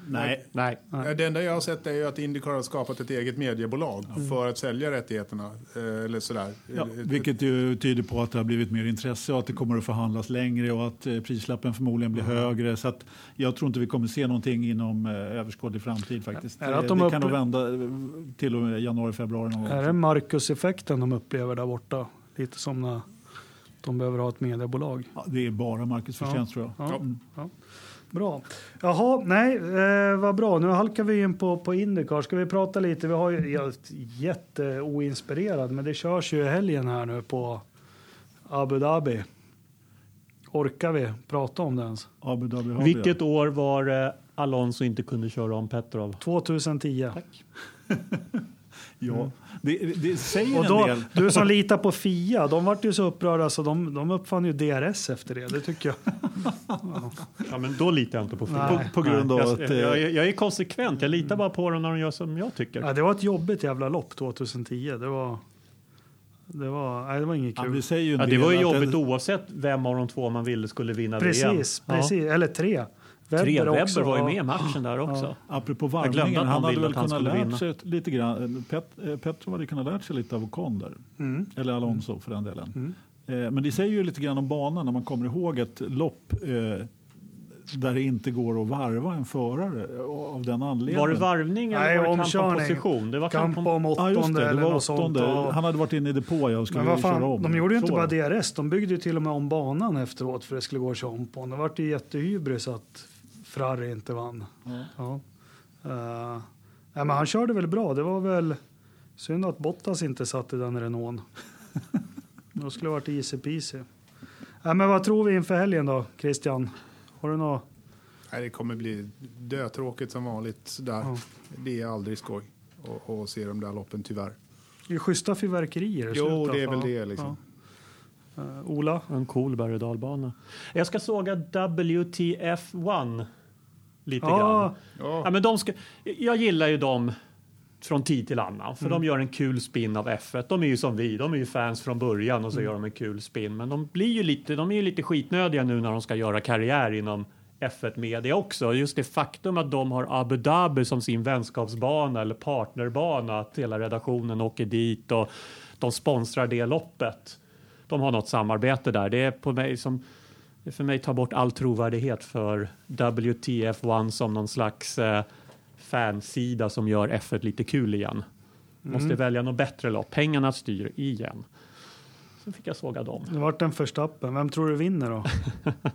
Nej, Nej. Ja, Det enda jag har sett är att Indycar har skapat ett eget mediebolag för att sälja rättigheterna. eh, Eller sådär. ja, vilket ju tyder på att det har blivit mer intresse och att det kommer att förhandlas längre och att eh, prislappen förmodligen blir högre. Så att jag tror inte vi kommer se någonting inom eh, överskådlig framtid faktiskt. Är det att de det kan nog vända eh, till och med januari, februari någon. Är det Marcus-effekten de upplever där borta? Lite som när de behöver ha ett mediebolag. Ja, det är bara Marcus förtjänst tror jag. Ja, ja. Bra. Jaha, nej, eh, vad bra. Nu halkar vi in på, på Indycar. Ska vi prata lite? Vi har ju jag är jätteoinspirerad, men det körs ju i helgen här nu på Abu Dhabi. Orkar vi prata om det ens? Abu Dhabi har vi Vilket år var eh, Alonso inte kunde köra om Petrov? 2010. Tack. Ja, det, det säger Och en då, del. du som litar på Fia, de vart ju så upprörda så de, de uppfann ju DRS efter det. Det tycker jag. Ja, men då litar jag inte på Fia. Nej. På grund av Jag, att... eh, jag, jag, jag är konsekvent. Jag litar bara på dem när de gör som jag tycker. Ja, det var ett jobbigt jävla lopp 2010. Det var, det var, nej, det var inget Ja, kul. vi säger ju en Ja, det var ju jobbigt det- oavsett vem av de två man ville skulle vinna VM. Precis, Ja. precis. Eller tre. Webber, Tre Webber också. var ju Ja. med i matchen där också. Apropå Jag glömde varvningen, han hade väl kunnat lärt vinna. sig lite grann. Pet, eh, Petro hade kunnat lärt sig lite av Ocon där. Mm. Eller Alonso för den delen. Mm. Eh, Men det säger ju lite grann om banan när man kommer ihåg ett lopp eh, där det inte går att varva en förare av den anledningen. Var det varvning eller Nej, var det kamp om position? Det var kamp Kamp om... om Ja, just åttonde det. Det eller var något sånt. och- Han hade varit inne i depå ja, och skulle köra om. de gjorde ju inte bara. DRS, de byggde ju till och med om banan efteråt för det skulle gå att köra om på. Det vart ju jättehybris att Ferrari inte vann. Ja. Eh, nej, men han körde väl bra, det var väl synd att Bottas inte satt i den Renaulten. Då skulle det varit easy peasy. Nej, men vad tror vi inför helgen då, Christian? Har du något? Nej, det kommer bli dötråkigt som vanligt. Där. Ja. Det är aldrig skoj att- se de där loppen tyvärr. Det är schyssta fyrverkerier Jo, slutet, det är väl ja. det liksom. Ja. Eh, Ola? En cool berg och dalbana. Jag ska såga WTF1 lite Ja. grann. Ja, Ja, men de ska, jag gillar ju dem från tid till annan, för de gör en kul spin av F1. De är ju som vi, de är ju fans från början och så gör de en kul spin. Men de blir ju lite, de är ju lite skitnödiga nu när de ska göra karriär inom F1 Media också. Just det faktum att de har Abu Dhabi som sin vänskapsbana eller partnerbana, att hela redaktionen åker dit och de sponsrar det loppet. De har något samarbete där. Det är på mig som det för mig tar bort all trovärdighet för WTF1 som någon slags eh, fansida som gör F1 lite kul igen. Måste välja något bättre lopp. Pengarna styr igen. Sen fick jag såga dem. Det vart en förstappen. Vem tror du vinner då?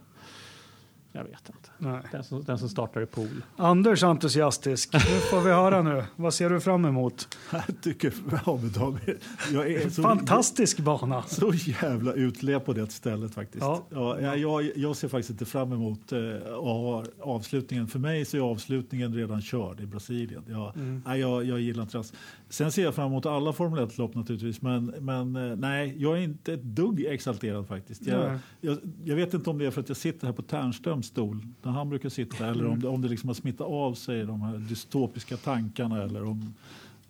Jag vet inte. Den som, den som startar i pool. Anders entusiastisk. Nu får vi höra nu. Vad ser du fram emot? Jag tycker Abu Dhabi, jag är så, Fantastisk bana. så jävla utled på det stället faktiskt. Ja. Ja. jag, jag, jag ser faktiskt inte fram emot eh, ja, avslutningen. För mig så är avslutningen redan körd i Brasilien. Jag, Mm. nej, jag, jag gillar inte det. Sen ser jag fram emot alla Formel 1-lopp naturligtvis. Men, men eh, nej, jag är inte ett dugg exalterad faktiskt. Jag, jag, jag vet inte om det är för att jag sitter här på Ternströms stol där han brukar sitta eller om det, om det liksom har smittat av sig de här dystopiska tankarna eller om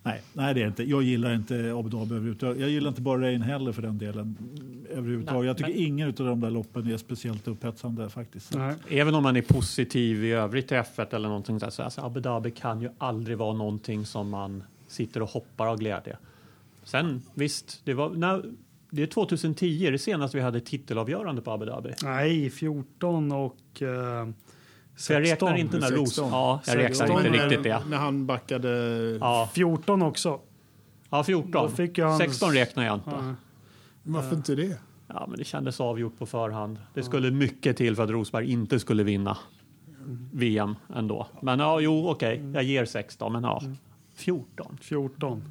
Nej, nej, det är inte. Jag gillar inte Abu Dhabi överhuvudtaget. Jag gillar inte bara Rain heller för den delen. Överhuvudtaget. Nej, jag tycker men- ingen av de där loppen är speciellt upphetsande faktiskt. Nej. Även om man är positiv i övrigt till F1 eller någonting sådär, så alltså Abu Dhabi kan ju aldrig vara någonting som man sitter och hoppar av glädje. Sen visst, det var när, det är 2010, det senaste vi hade titelavgörande på Abu Dhabi. Nej, 14 och eh, 16. Så jag räknar inte när Ros... 16. Ja, jag räknar 16 inte när, riktigt det. När han backade... Ja, 14 också. ja Då 14. fick ju han- 16 räknar jag inte. Ja. Varför inte det? Ja, men det kändes avgjort på förhand. Det skulle mycket till för att Rosberg inte skulle vinna VM ändå. Men ja, jo, okej, jag ger 16, men ja, 14. 14.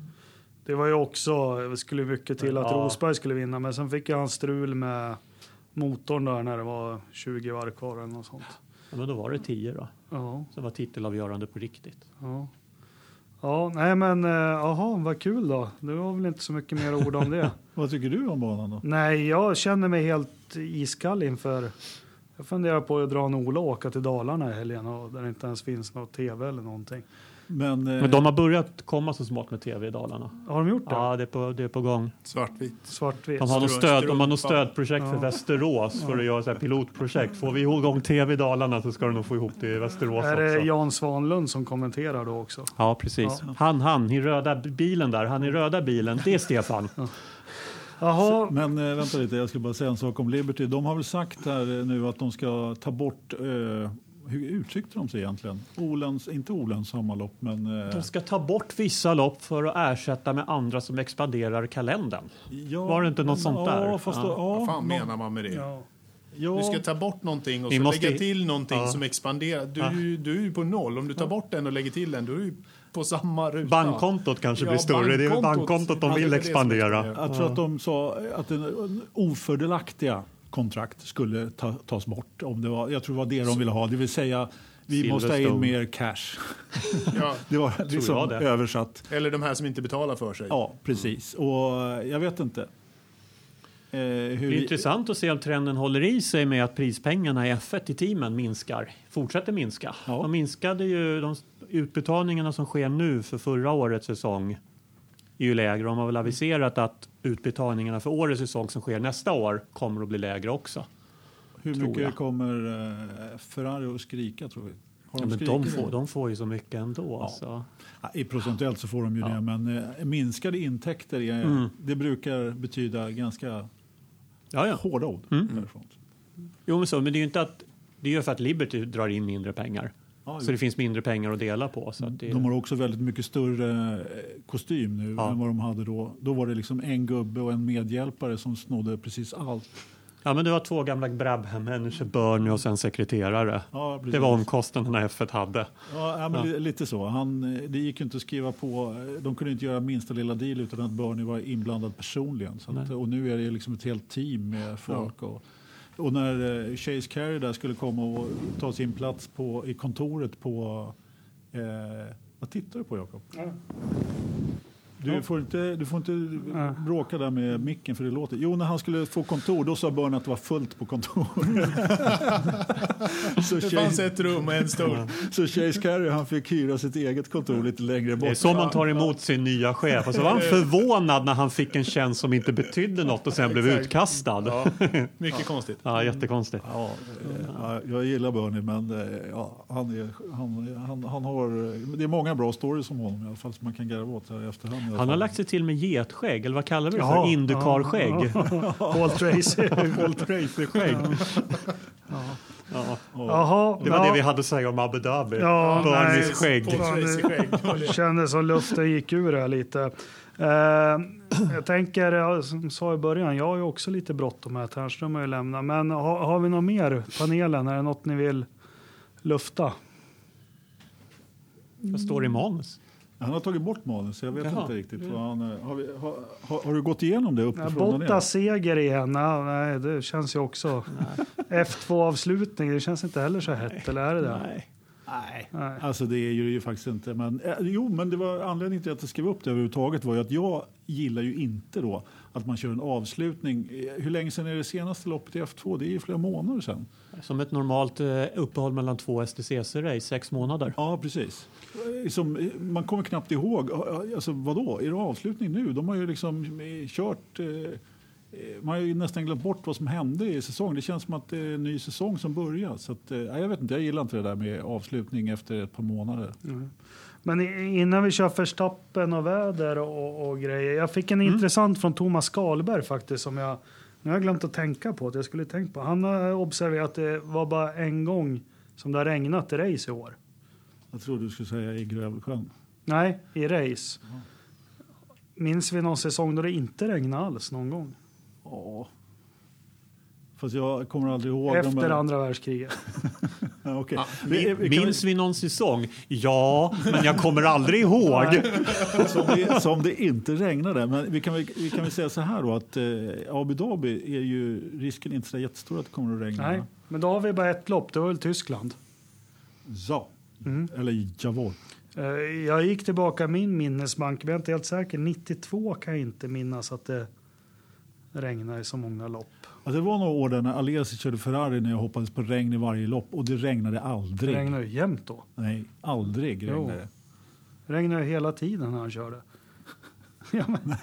Det var ju också, det skulle mycket till att Ja. Rosberg skulle vinna, men sen fick han strul med motorn där när det var 20 varv kvar eller något sånt. Ja, men då var det 10 då. Ja, Som var titelavgörande på riktigt. ja. Ja, nej men eh, jaha, vad kul då. Det var väl inte så mycket mer ord om det. Vad tycker du om banan då? nej, jag känner mig helt iskall inför jag funderar på att dra en Ola och åka till Dalarna i helgen och där det inte ens finns något tv eller någonting. Men, eh, Men de har börjat komma så smått med tv i Dalarna. Har de gjort det? Ja, det är på, det är på gång. Svartvit. Svartvitt? De har något stöd, de har något stödprojekt för Ja. Västerås för att göra så här pilotprojekt. Får vi igång tv i Dalarna så ska de nog få ihop det i Västerås Är det också. Jan Svanlund som kommenterar då också? Ja, precis. Ja. Han, han i röda bilen där, han i röda bilen, det är Stefan. Jaha, Men eh, vänta lite, jag ska bara säga en sak om Liberty. De har väl sagt här eh, nu att de ska ta bort, eh, hur uttryckte de sig egentligen? Olöns, inte olönsamma lopp, men... Eh, De ska ta bort vissa lopp för att ersätta med andra som expanderar kalendern. ja, var det inte något sånt där? Ja, fast Ja. Då, ja, Vad fan nå- menar man med det? ja. Ja, Du ska ta bort någonting och så måste- lägga till någonting Ja. som expanderar. Du, Ja. är ju- du är ju på noll. Om du tar bort den och lägger till den, då är du på samma ruta. Bankkontot kanske Ja, blir större. Det är bankkontot. de vill expandera. Jag tror att de sa att den ofördelaktiga kontrakt skulle ta, tas bort. Om det var, jag tror det var det de ville ha. Det vill säga Vi måste ha in mer cash. Ja, Det var liksom jag det. översatt. eller de här som inte betalar för sig. Ja, precis. Och eh, jag vet inte. Eh, hur Det är vi- intressant att se om trenden håller i sig med att prispengarna i F1 i teamen minskar, fortsätter minska. Ja. De minskade ju, de utbetalningarna som sker nu för förra årets säsong är ju lägre. De har väl aviserat att utbetalningarna för årets säsong som sker nästa år kommer att bli lägre också. hur mycket jag. kommer eh, Ferrari att skrika tror vi? Ja, men de, får, de får ju så mycket ändå. Ja. Så. Ja, I procentuellt så får de ju Ja. det, men eh, minskade intäkter är, Mm. det brukar betyda ganska Ja, hårda ord. Mm. Jo, men, så, men det är ju inte att det är för att Liberty drar in mindre pengar. Ja, Så det finns mindre pengar att dela på. Så det, De har också väldigt mycket större eh, kostym nu Ja. än vad de hade då. Då var det liksom en gubbe och en medhjälpare som snodde precis allt. ja, men det var två gamla Brabham-människor, Bernie och sen sekreterare. Ja. Det var omkostnaderna F1 hade. Ja, ja, men Ja. li- lite så. Han, eh, det gick ju inte att skriva på. De kunde inte göra minsta lilla deal utan att Bernie var inblandad personligen. Att, och nu är det liksom ett helt team med folk. Och, och när eh, Chase Carey där skulle komma och ta sin plats på, i kontoret på... Eh, vad tittar du på Jakob? Du får inte, du får inte Ja. bråka där med micken för det låter. Jo, när han skulle få kontor då sa Bernie att det var fullt på kontoret. så, Det fanns ett rum och en stol. så Chase Carey han fick hyra sitt eget kontor lite längre Det är bort. så man tar emot sin nya chef. Och så var han förvånad när han fick en tjänst som inte betydde något och sen blev utkastad. Ja, Ja, mycket konstigt. jättekonstigt. Ja, eh, ja, jag gillar Bernie, men eh, ja, han, är, han, han, han har... Det är många bra stories om honom i alla fall som man kan garva åt här i efterhand. Han har lagt sig till med getskägg, eller vad kallar vi det Ja, för? Indycar-skägg. Paul Tracy. Paul Tracy-skägg. Ja. Jaha, Det var ja. det vi hade att säga om Abu Dhabi. Ja, Bernies nej. skägg. Tracy-skägg. Kändes som luften gick ur här lite. Eh, jag tänker, som jag sa i början, jag har ju också lite bråttom här. Ternström har ju lämnat. Men har, har vi något mer? Panelen, är det något ni vill lufta? Vad står det i manus? Han har tagit bort manus, så jag vet Jaha. inte riktigt. Vad han, eh, har, vi, har, har, har du gått igenom det Ja, uppifrån och ner? Bottas seger igen, ja, nej, det känns ju också. F2-avslutning, det känns inte heller så hett, eller är det det? Nej. Nej. Nej. Alltså det är ju, ju faktiskt inte. Men, eh, jo, men det var anledningen till att jag skrev upp det överhuvudtaget var ju att jag gillar ju inte då att man kör en avslutning. Eh, Hur länge sedan är det senaste loppet i F2? Det är ju flera månader sedan. Som ett normalt eh, uppehåll mellan två STCC-race, sex månader. Ja, precis. Eh, Som, eh, man kommer knappt ihåg. eh, Alltså vadå, är det avslutning nu? De har ju liksom eh, kört... eh, eh, Man har ju nästan glömt bort vad som hände i säsong. Det känns som att det är en ny säsong som börjar. Så att, eh, jag vet inte, jag gillar inte det där med avslutning efter ett par månader. Men i- innan vi kör förstappen och väder och, och grejer. Jag fick en Mm. intressant från Thomas Skalberg faktiskt som jag, nu har jag glömt att tänka på att jag skulle tänkt på. Han har observerat att det var bara en gång som det har regnat i race i år. Jag trodde du skulle säga i Grövelsjön. Nej, i race. Minns vi någon säsong då det inte regnade alls någon gång? Ja. Fast jag kommer aldrig ihåg. Efter de här- andra världskriget. Ja, okej. Ja, Vi- vi Minns vi någon säsong? Ja, men jag kommer aldrig ihåg. som, det, som det inte regnade. Men vi kan, väl, vi kan väl säga så här då att eh, Abu Dhabi är ju risken inte så jättestor att det kommer att regna. Nej, men då har vi bara ett lopp. Det var väl Tyskland. Ja. Mm. Eller Javor. Eh, Jag gick tillbaka i min minnesbank, men jag är inte helt säker. 92 kan jag inte minnas att det regnade i så många lopp. Alltså det var några år där när Alesi körde Ferrari när jag hoppades på regn i varje lopp och det regnade Det aldrig. regnade ju jämt då. Nej, aldrig regnade det. Det regnade hela tiden när han körde. Ja, men,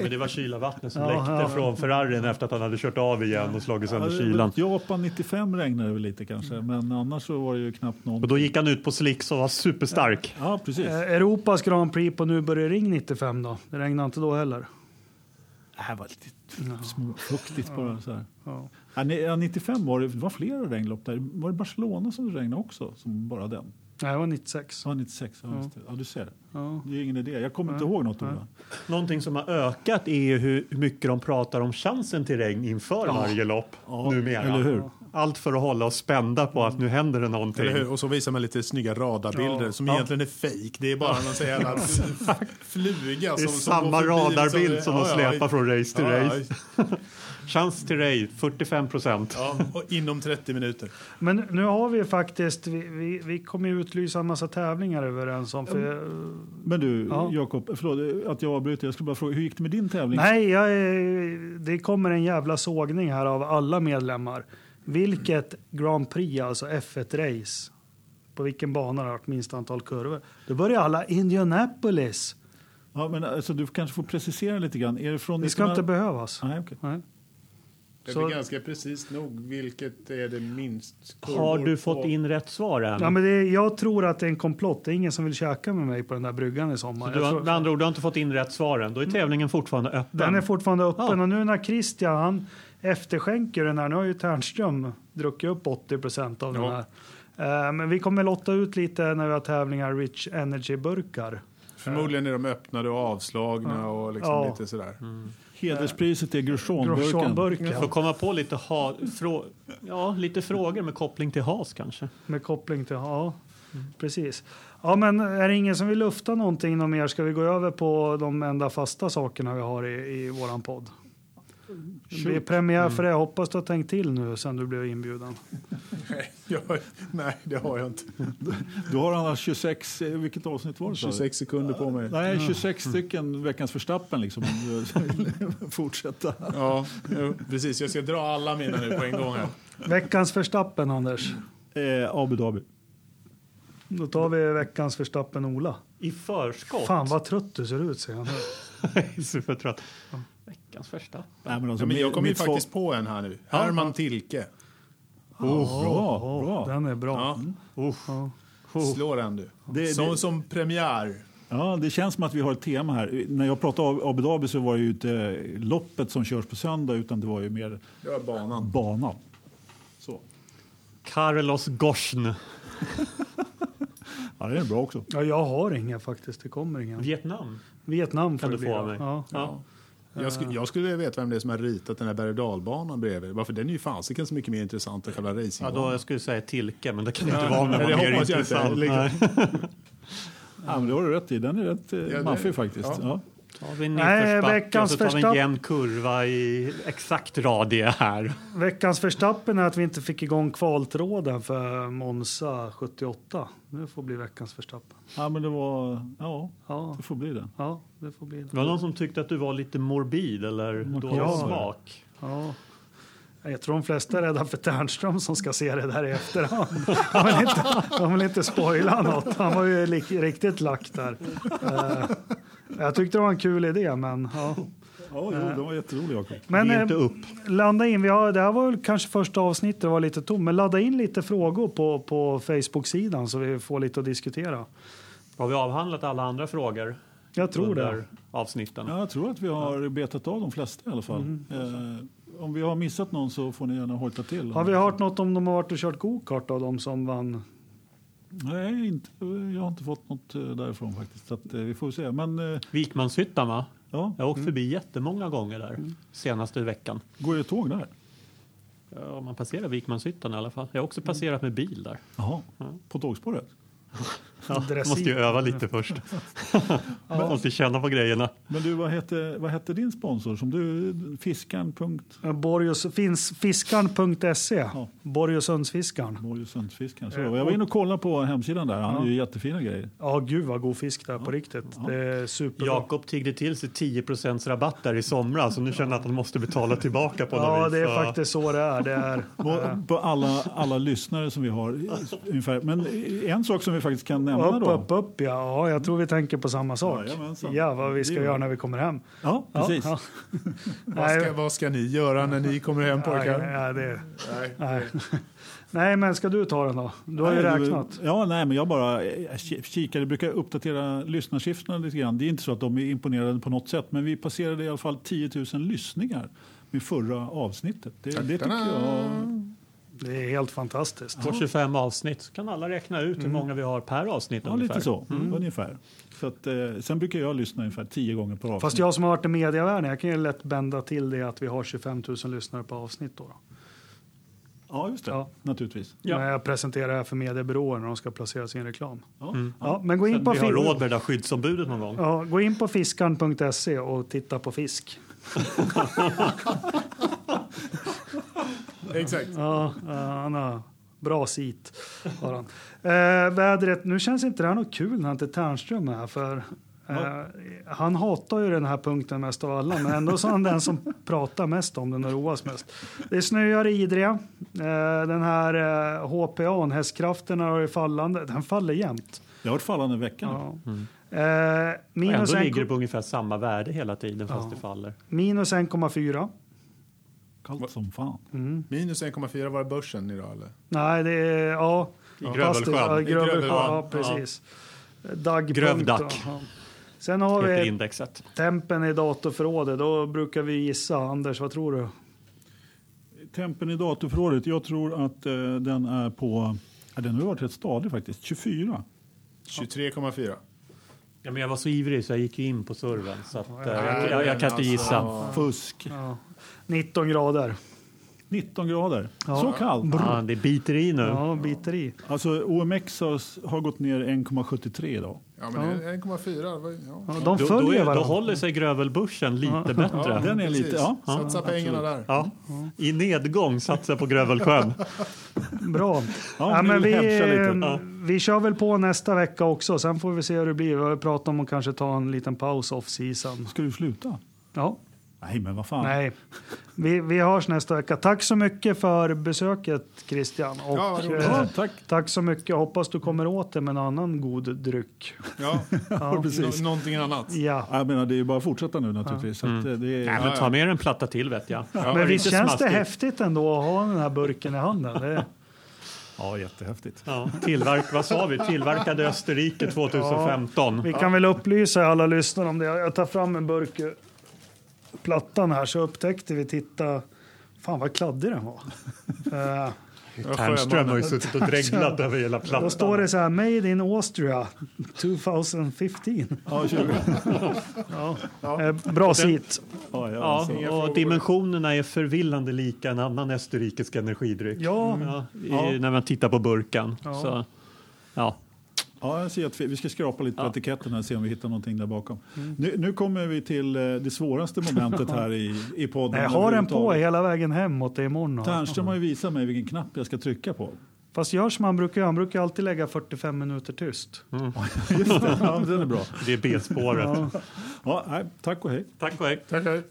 Men det var kylavattnet som Ja, läckte ja. från Ferrarin efter att han hade kört av igen och slagit sönder Ja, kylan. Japan 95 regnade det väl lite kanske, men annars så var det ju knappt någon. Och då gick han ut på slicks och var superstark. Ja, precis. eh, Europas Grand Prix på Nürburgring 95 då? Det regnade inte då heller. Det här var lite småfuktigt bara. Så här. Ja. Ja, ni- ja, 95 var det, det var flera regnlopp där. Var det Barcelona som det regnade också? Som bara den? Nej, det var 96. Ja, 96. Ja, Ja. just det. ja du ser. Ja. Det är ingen idé. Jag kommer inte ihåg något om det. Någonting som har ökat är ju hur mycket de pratar om chansen till regn inför varje lopp Ja, numera. Eller hur? Allt för att hålla oss spända på att nu händer det någonting. Eller hur? Och så visar man lite snygga radarbilder Ja. som Ja. egentligen är fake. Det är bara någon sån jävla fluga Det är som, som samma förbi, radarbild liksom. som de Ja, ja. släpar från race till Ja, ja. race. Chans till race, 45 procent. Ja, och inom 30 minuter. Men nu har vi faktiskt, vi, vi, vi kommer ju utlysa en massa tävlingar överens om. För, Men du, Ja. Jakob, förlåt att jag avbryter. Jag skulle bara fråga, hur gick det med din tävling? nej, jag, det kommer en jävla sågning här av alla medlemmar. Vilket Grand Prix, alltså F1-race, på vilken bana det har varit minst antal kurvor. Då börjar alla Indianapolis. Ja, men alltså, du kanske får precisera lite grann. Är det från Det ska 1900 inte behövas. Nej, okej. Nej. Det Så- är ganska precis nog vilket är det minst Har du fått på- in rätt svar än? Ja, men det, jag tror att det är en komplott. Det är ingen som vill käka med mig på den där bryggan i sommar. du Jag har, tror- med andra ord, du har inte fått in rätt svar än. Då är tävlingen fortfarande öppen. Den är fortfarande öppen Ja. och nu när Christian han efterskänker den här, nu har ju Ternström druckit upp 80 procent av den Ja. här. Eh, men vi kommer lotta ut lite när vi har tävlingar Rich Energy-burkar. Förmodligen är de öppnade och avslagna och liksom Ja. lite sådär. Hederspriset är Grosjeanburken. Får komma på lite, ha, frå, ja, lite frågor med koppling till has kanske. med koppling till, ja precis. Ja men är det ingen som vill lufta någonting något mer ska vi gå över på de enda fasta sakerna vi har i, i våran podd. Det blir premiär för det, jag hoppas du har tänkt till nu sen du blev inbjuden. Jag, nej, det har jag inte. Du har annars 26, eh, vilket avsnitt var det? sa du? 26 sekunder på mig. Nej, 26 stycken veckans förstappen liksom. Fortsätta. Ja, precis. Jag ska dra alla mina nu på en gång här. Veckans förstappen Anders. Eh, Abu Dhabi. Då tar vi veckans förstappen Ola. I förskott. Fan vad trött du ser ut säger han. Jag är supertrött. Veckans första. Nej, men alltså, Ja, men jag mitt- kommer ju mitt svar- faktiskt på en här nu. Herman Tilke. Oh, bra, bra. Den är bra. Ja, Ja. slå den du. Det- Som, det- som premiär. Ja, det känns som att vi har ett tema här. När jag pratade om Abu Dhabi så var det ju inte loppet som körs på söndag utan det var ju mer Det var banan. banan. Så. Carlos Gosn. Ja, det är bra också. Ja, jag har ingen faktiskt. Det kommer ingen. Vietnam. Vietnam får Kan du få av mig. Ja. Ja. Jag, skulle, jag skulle vilja veta vem det är som har ritat den här berg och dalbanan bredvid. Varför den är ju fasiken så mycket mer intressant än själva Ja, racingbanan. då jag skulle säga Tilke, men det kan inte vara var mer jag inte. intressant. Liksom. Nej. Ja, men det har du rätt i. Den är rätt eh, det- maffig faktiskt. ja. Tar vi en Nej, nedförsbacke veckans och så tar vi en jämn kurva i exakt radie här. Veckans förstappen är att vi inte fick igång kvaltråden för Monza 78. Det får bli veckans förstappen. ja, men det var... Ja, Ja, det får bli det. ja det får bli Det det. var någon som tyckte att du var lite morbid eller dålig Ja. smak. Ja. Jag tror de flesta är rädda för Ternström som ska se det där i efterhand. De vill inte, de vill inte spoila något. Han var ju riktigt lack där. Jag tyckte det var en kul idé, men ja. Ja, jo, det var jätteroligt Jakob. Men Ge eh, inte upp. ladda in. Vi har, det här var väl kanske första avsnittet, det var lite tomt. Men ladda in lite frågor på, på Facebook-sidan så vi får lite att diskutera. Har vi avhandlat alla andra frågor Jag tror under det. avsnitten? Ja, jag tror att vi har betat av de flesta i alla fall. Mm. Eh, om vi har missat någon så får ni gärna hojta till. Har vi hört något om de har varit och kört go-kart av de som vann? Nej, inte, jag har inte fått något eh, därifrån faktiskt. Så att, eh, vi får se. Men eh, Vikmanshyttan va? ja, Jag har åkt förbi jättemånga gånger där senaste veckan. går det tåg där? Ja, man passerar Vikmanshyttan i alla fall. Jag har också passerat med bil där. Jaha, Ja. på tågspåret? Ja, måste ju öva lite först. Man måste känna på grejerna. Men du, vad hette, vad hette din sponsor? Som du, Fiskaren. Punkt, Borgos, finns fiskarn.se. Ja. Borgosundsfiskaren. Borgsundsfiskaren. Så, jag var inne och kollade på hemsidan där. Han har ju jättefina grejer. Ja, gud vad god fisk det är på riktigt. Det är superbra. Jakob tiggde till sig 10 rabatt där i somras och nu känner han att han måste betala tillbaka på något Ja, vis. det är Så- faktiskt så det är. Det är På, på alla, alla lyssnare som vi har. Ungefär. Men en sak som vi faktiskt kan nämna upp, då. upp, upp. Ja. ja, jag tror vi tänker på samma sak. Jajamensan. Ja, vad vi ska göra när vi kommer hem. Ja, precis. ja. Vad ska, vad ska ni göra när ni kommer hem pojkar? Nej, det, Nej. nej. nej, men ska du ta den då? Du har ju Nej, räknat. Ja, nej, men jag bara jag ki- kikar. Jag brukar uppdatera lyssnarsiffrorna lite grann. Det är inte så att de är imponerade på något sätt, men vi passerade i alla fall 10 000 lyssningar med förra avsnittet. Det, det tycker jag... Det är helt fantastiskt. På 25 avsnitt så kan alla räkna ut hur många vi har per avsnitt Ja, ungefär. lite så. Ungefär. så att, eh, sen brukar jag lyssna ungefär 10 gånger per avsnitt. Fast jag som har varit i mediavärlden, jag kan ju lätt bända till det att vi har 25 000 lyssnare på avsnitt. Då. Ja, just det. Ja. Naturligtvis. Ja. När jag presenterar det här för mediebyråer när de ska placera sin reklam. Ja. Mm. Ja, men gå in, Sen på vi har råd med det där skyddsombudet någon gång. ja, gå in på fiskarn.se och titta på fisk. Exakt. Ja, han har bra sit. Har han. Eh, vädret, nu känns inte det här något kul när inte Ternström är här. För, eh, han hatar ju den här punkten mest av alla, men ändå så är han den som pratar mest om den och roas mest. Det snöar i Idre. Eh, den här eh, HPA, hästkrafterna, har ju fallande. Den faller jämt. Det har varit fallande vecka nu. Ja. Mm. Eh, minus, Ändå en, ligger det på ungefär samma värde hela tiden fast Ja. det faller. minus 1,4. Kallt som fan. Mm. Minus 1,4 var det börsen idag eller? Nej, det är... Ja, I Grövelsjön. det- Ja, Grövelsjön. Ja, precis. Dagpunkt. Grövdack. Ja. Sen har vi indexet. tempen i datorförrådet. Då brukar vi gissa. Anders, vad tror du? Tempen i datorförrådet, jag tror att eh, den är på... Ja, den har varit rätt stadig faktiskt. 24. 23,4. Ja, men jag var så ivrig så jag gick ju in på servern. Så att, eh, Ja, jag, jag, jag kan inte gissa. Alltså, Fusk. Ja. 19 grader. 19 grader. Ja. Så kallt. Ja, det biter i nu. Ja, biter i. Alltså OMX har, har gått ner 1,73 idag. Ja, men Ja. 1,4. det var- Ja. Ja, de Då, då, är, då håller sig Grövelbörsen lite Ja. bättre. Den är precis. lite... Ja. Satsa pengarna där. Ja. I nedgång satsa på Grövelsjön. Bra. Ja, men vi, eh, vi kör väl på nästa vecka också. Sen får vi se hur det blir. Vi har pratat om att kanske ta en liten paus off season. Ska du sluta? Ja, Nej, men vad fan. nej. Vi, vi hörs nästa vecka. Tack så mycket för besöket Christian. Och, Ja, eh, Ja, tack. tack så mycket. Hoppas du kommer åt det med en annan god dryck. Ja, Ja, precis. Nå- någonting annat. ja. Jag menar, det är ju bara att fortsätta nu naturligtvis. Så att, eh, det är, Nej, men ta med en platta till vet jag. Men visst känns det smaskigt. häftigt ändå att ha den här burken i handen? Det, Ja, jättehäftigt. Ja, tillverk, vad sa vi? Tillverkade i Österrike 2015. vi kan väl upplysa alla lyssnare om det. Jag tar fram en burk ur plattan här så upptäckte vi, titta, fan vad kladdig den var. Eh, Ternström har ju suttit och dreglat över hela plattan. Då står det så här, Made in Austria 2015. Ja, 20. Ja. Eh, bra sit. Ja, ja. Ja, och dimensionerna är förvillande lika en annan österrikisk energidryck. Ja, Ja, i, När man tittar på burken. Ja. Så, ja. Ja, jag ser att vi, ska skrapa lite på Ja. etiketten och se om vi hittar någonting där bakom. Nu, nu kommer vi till eh, det svåraste momentet här i, i podden. jag har den på hela vägen hem mot det imorgon. Ternström har ju visat mig vilken knapp jag ska trycka på. Fast gör som han brukar han brukar alltid lägga 45 minuter tyst. Just det, ja, den är bra. Det är B-spåret. Ja. Ja, tack och hej. Tack och hej. Tack, hej.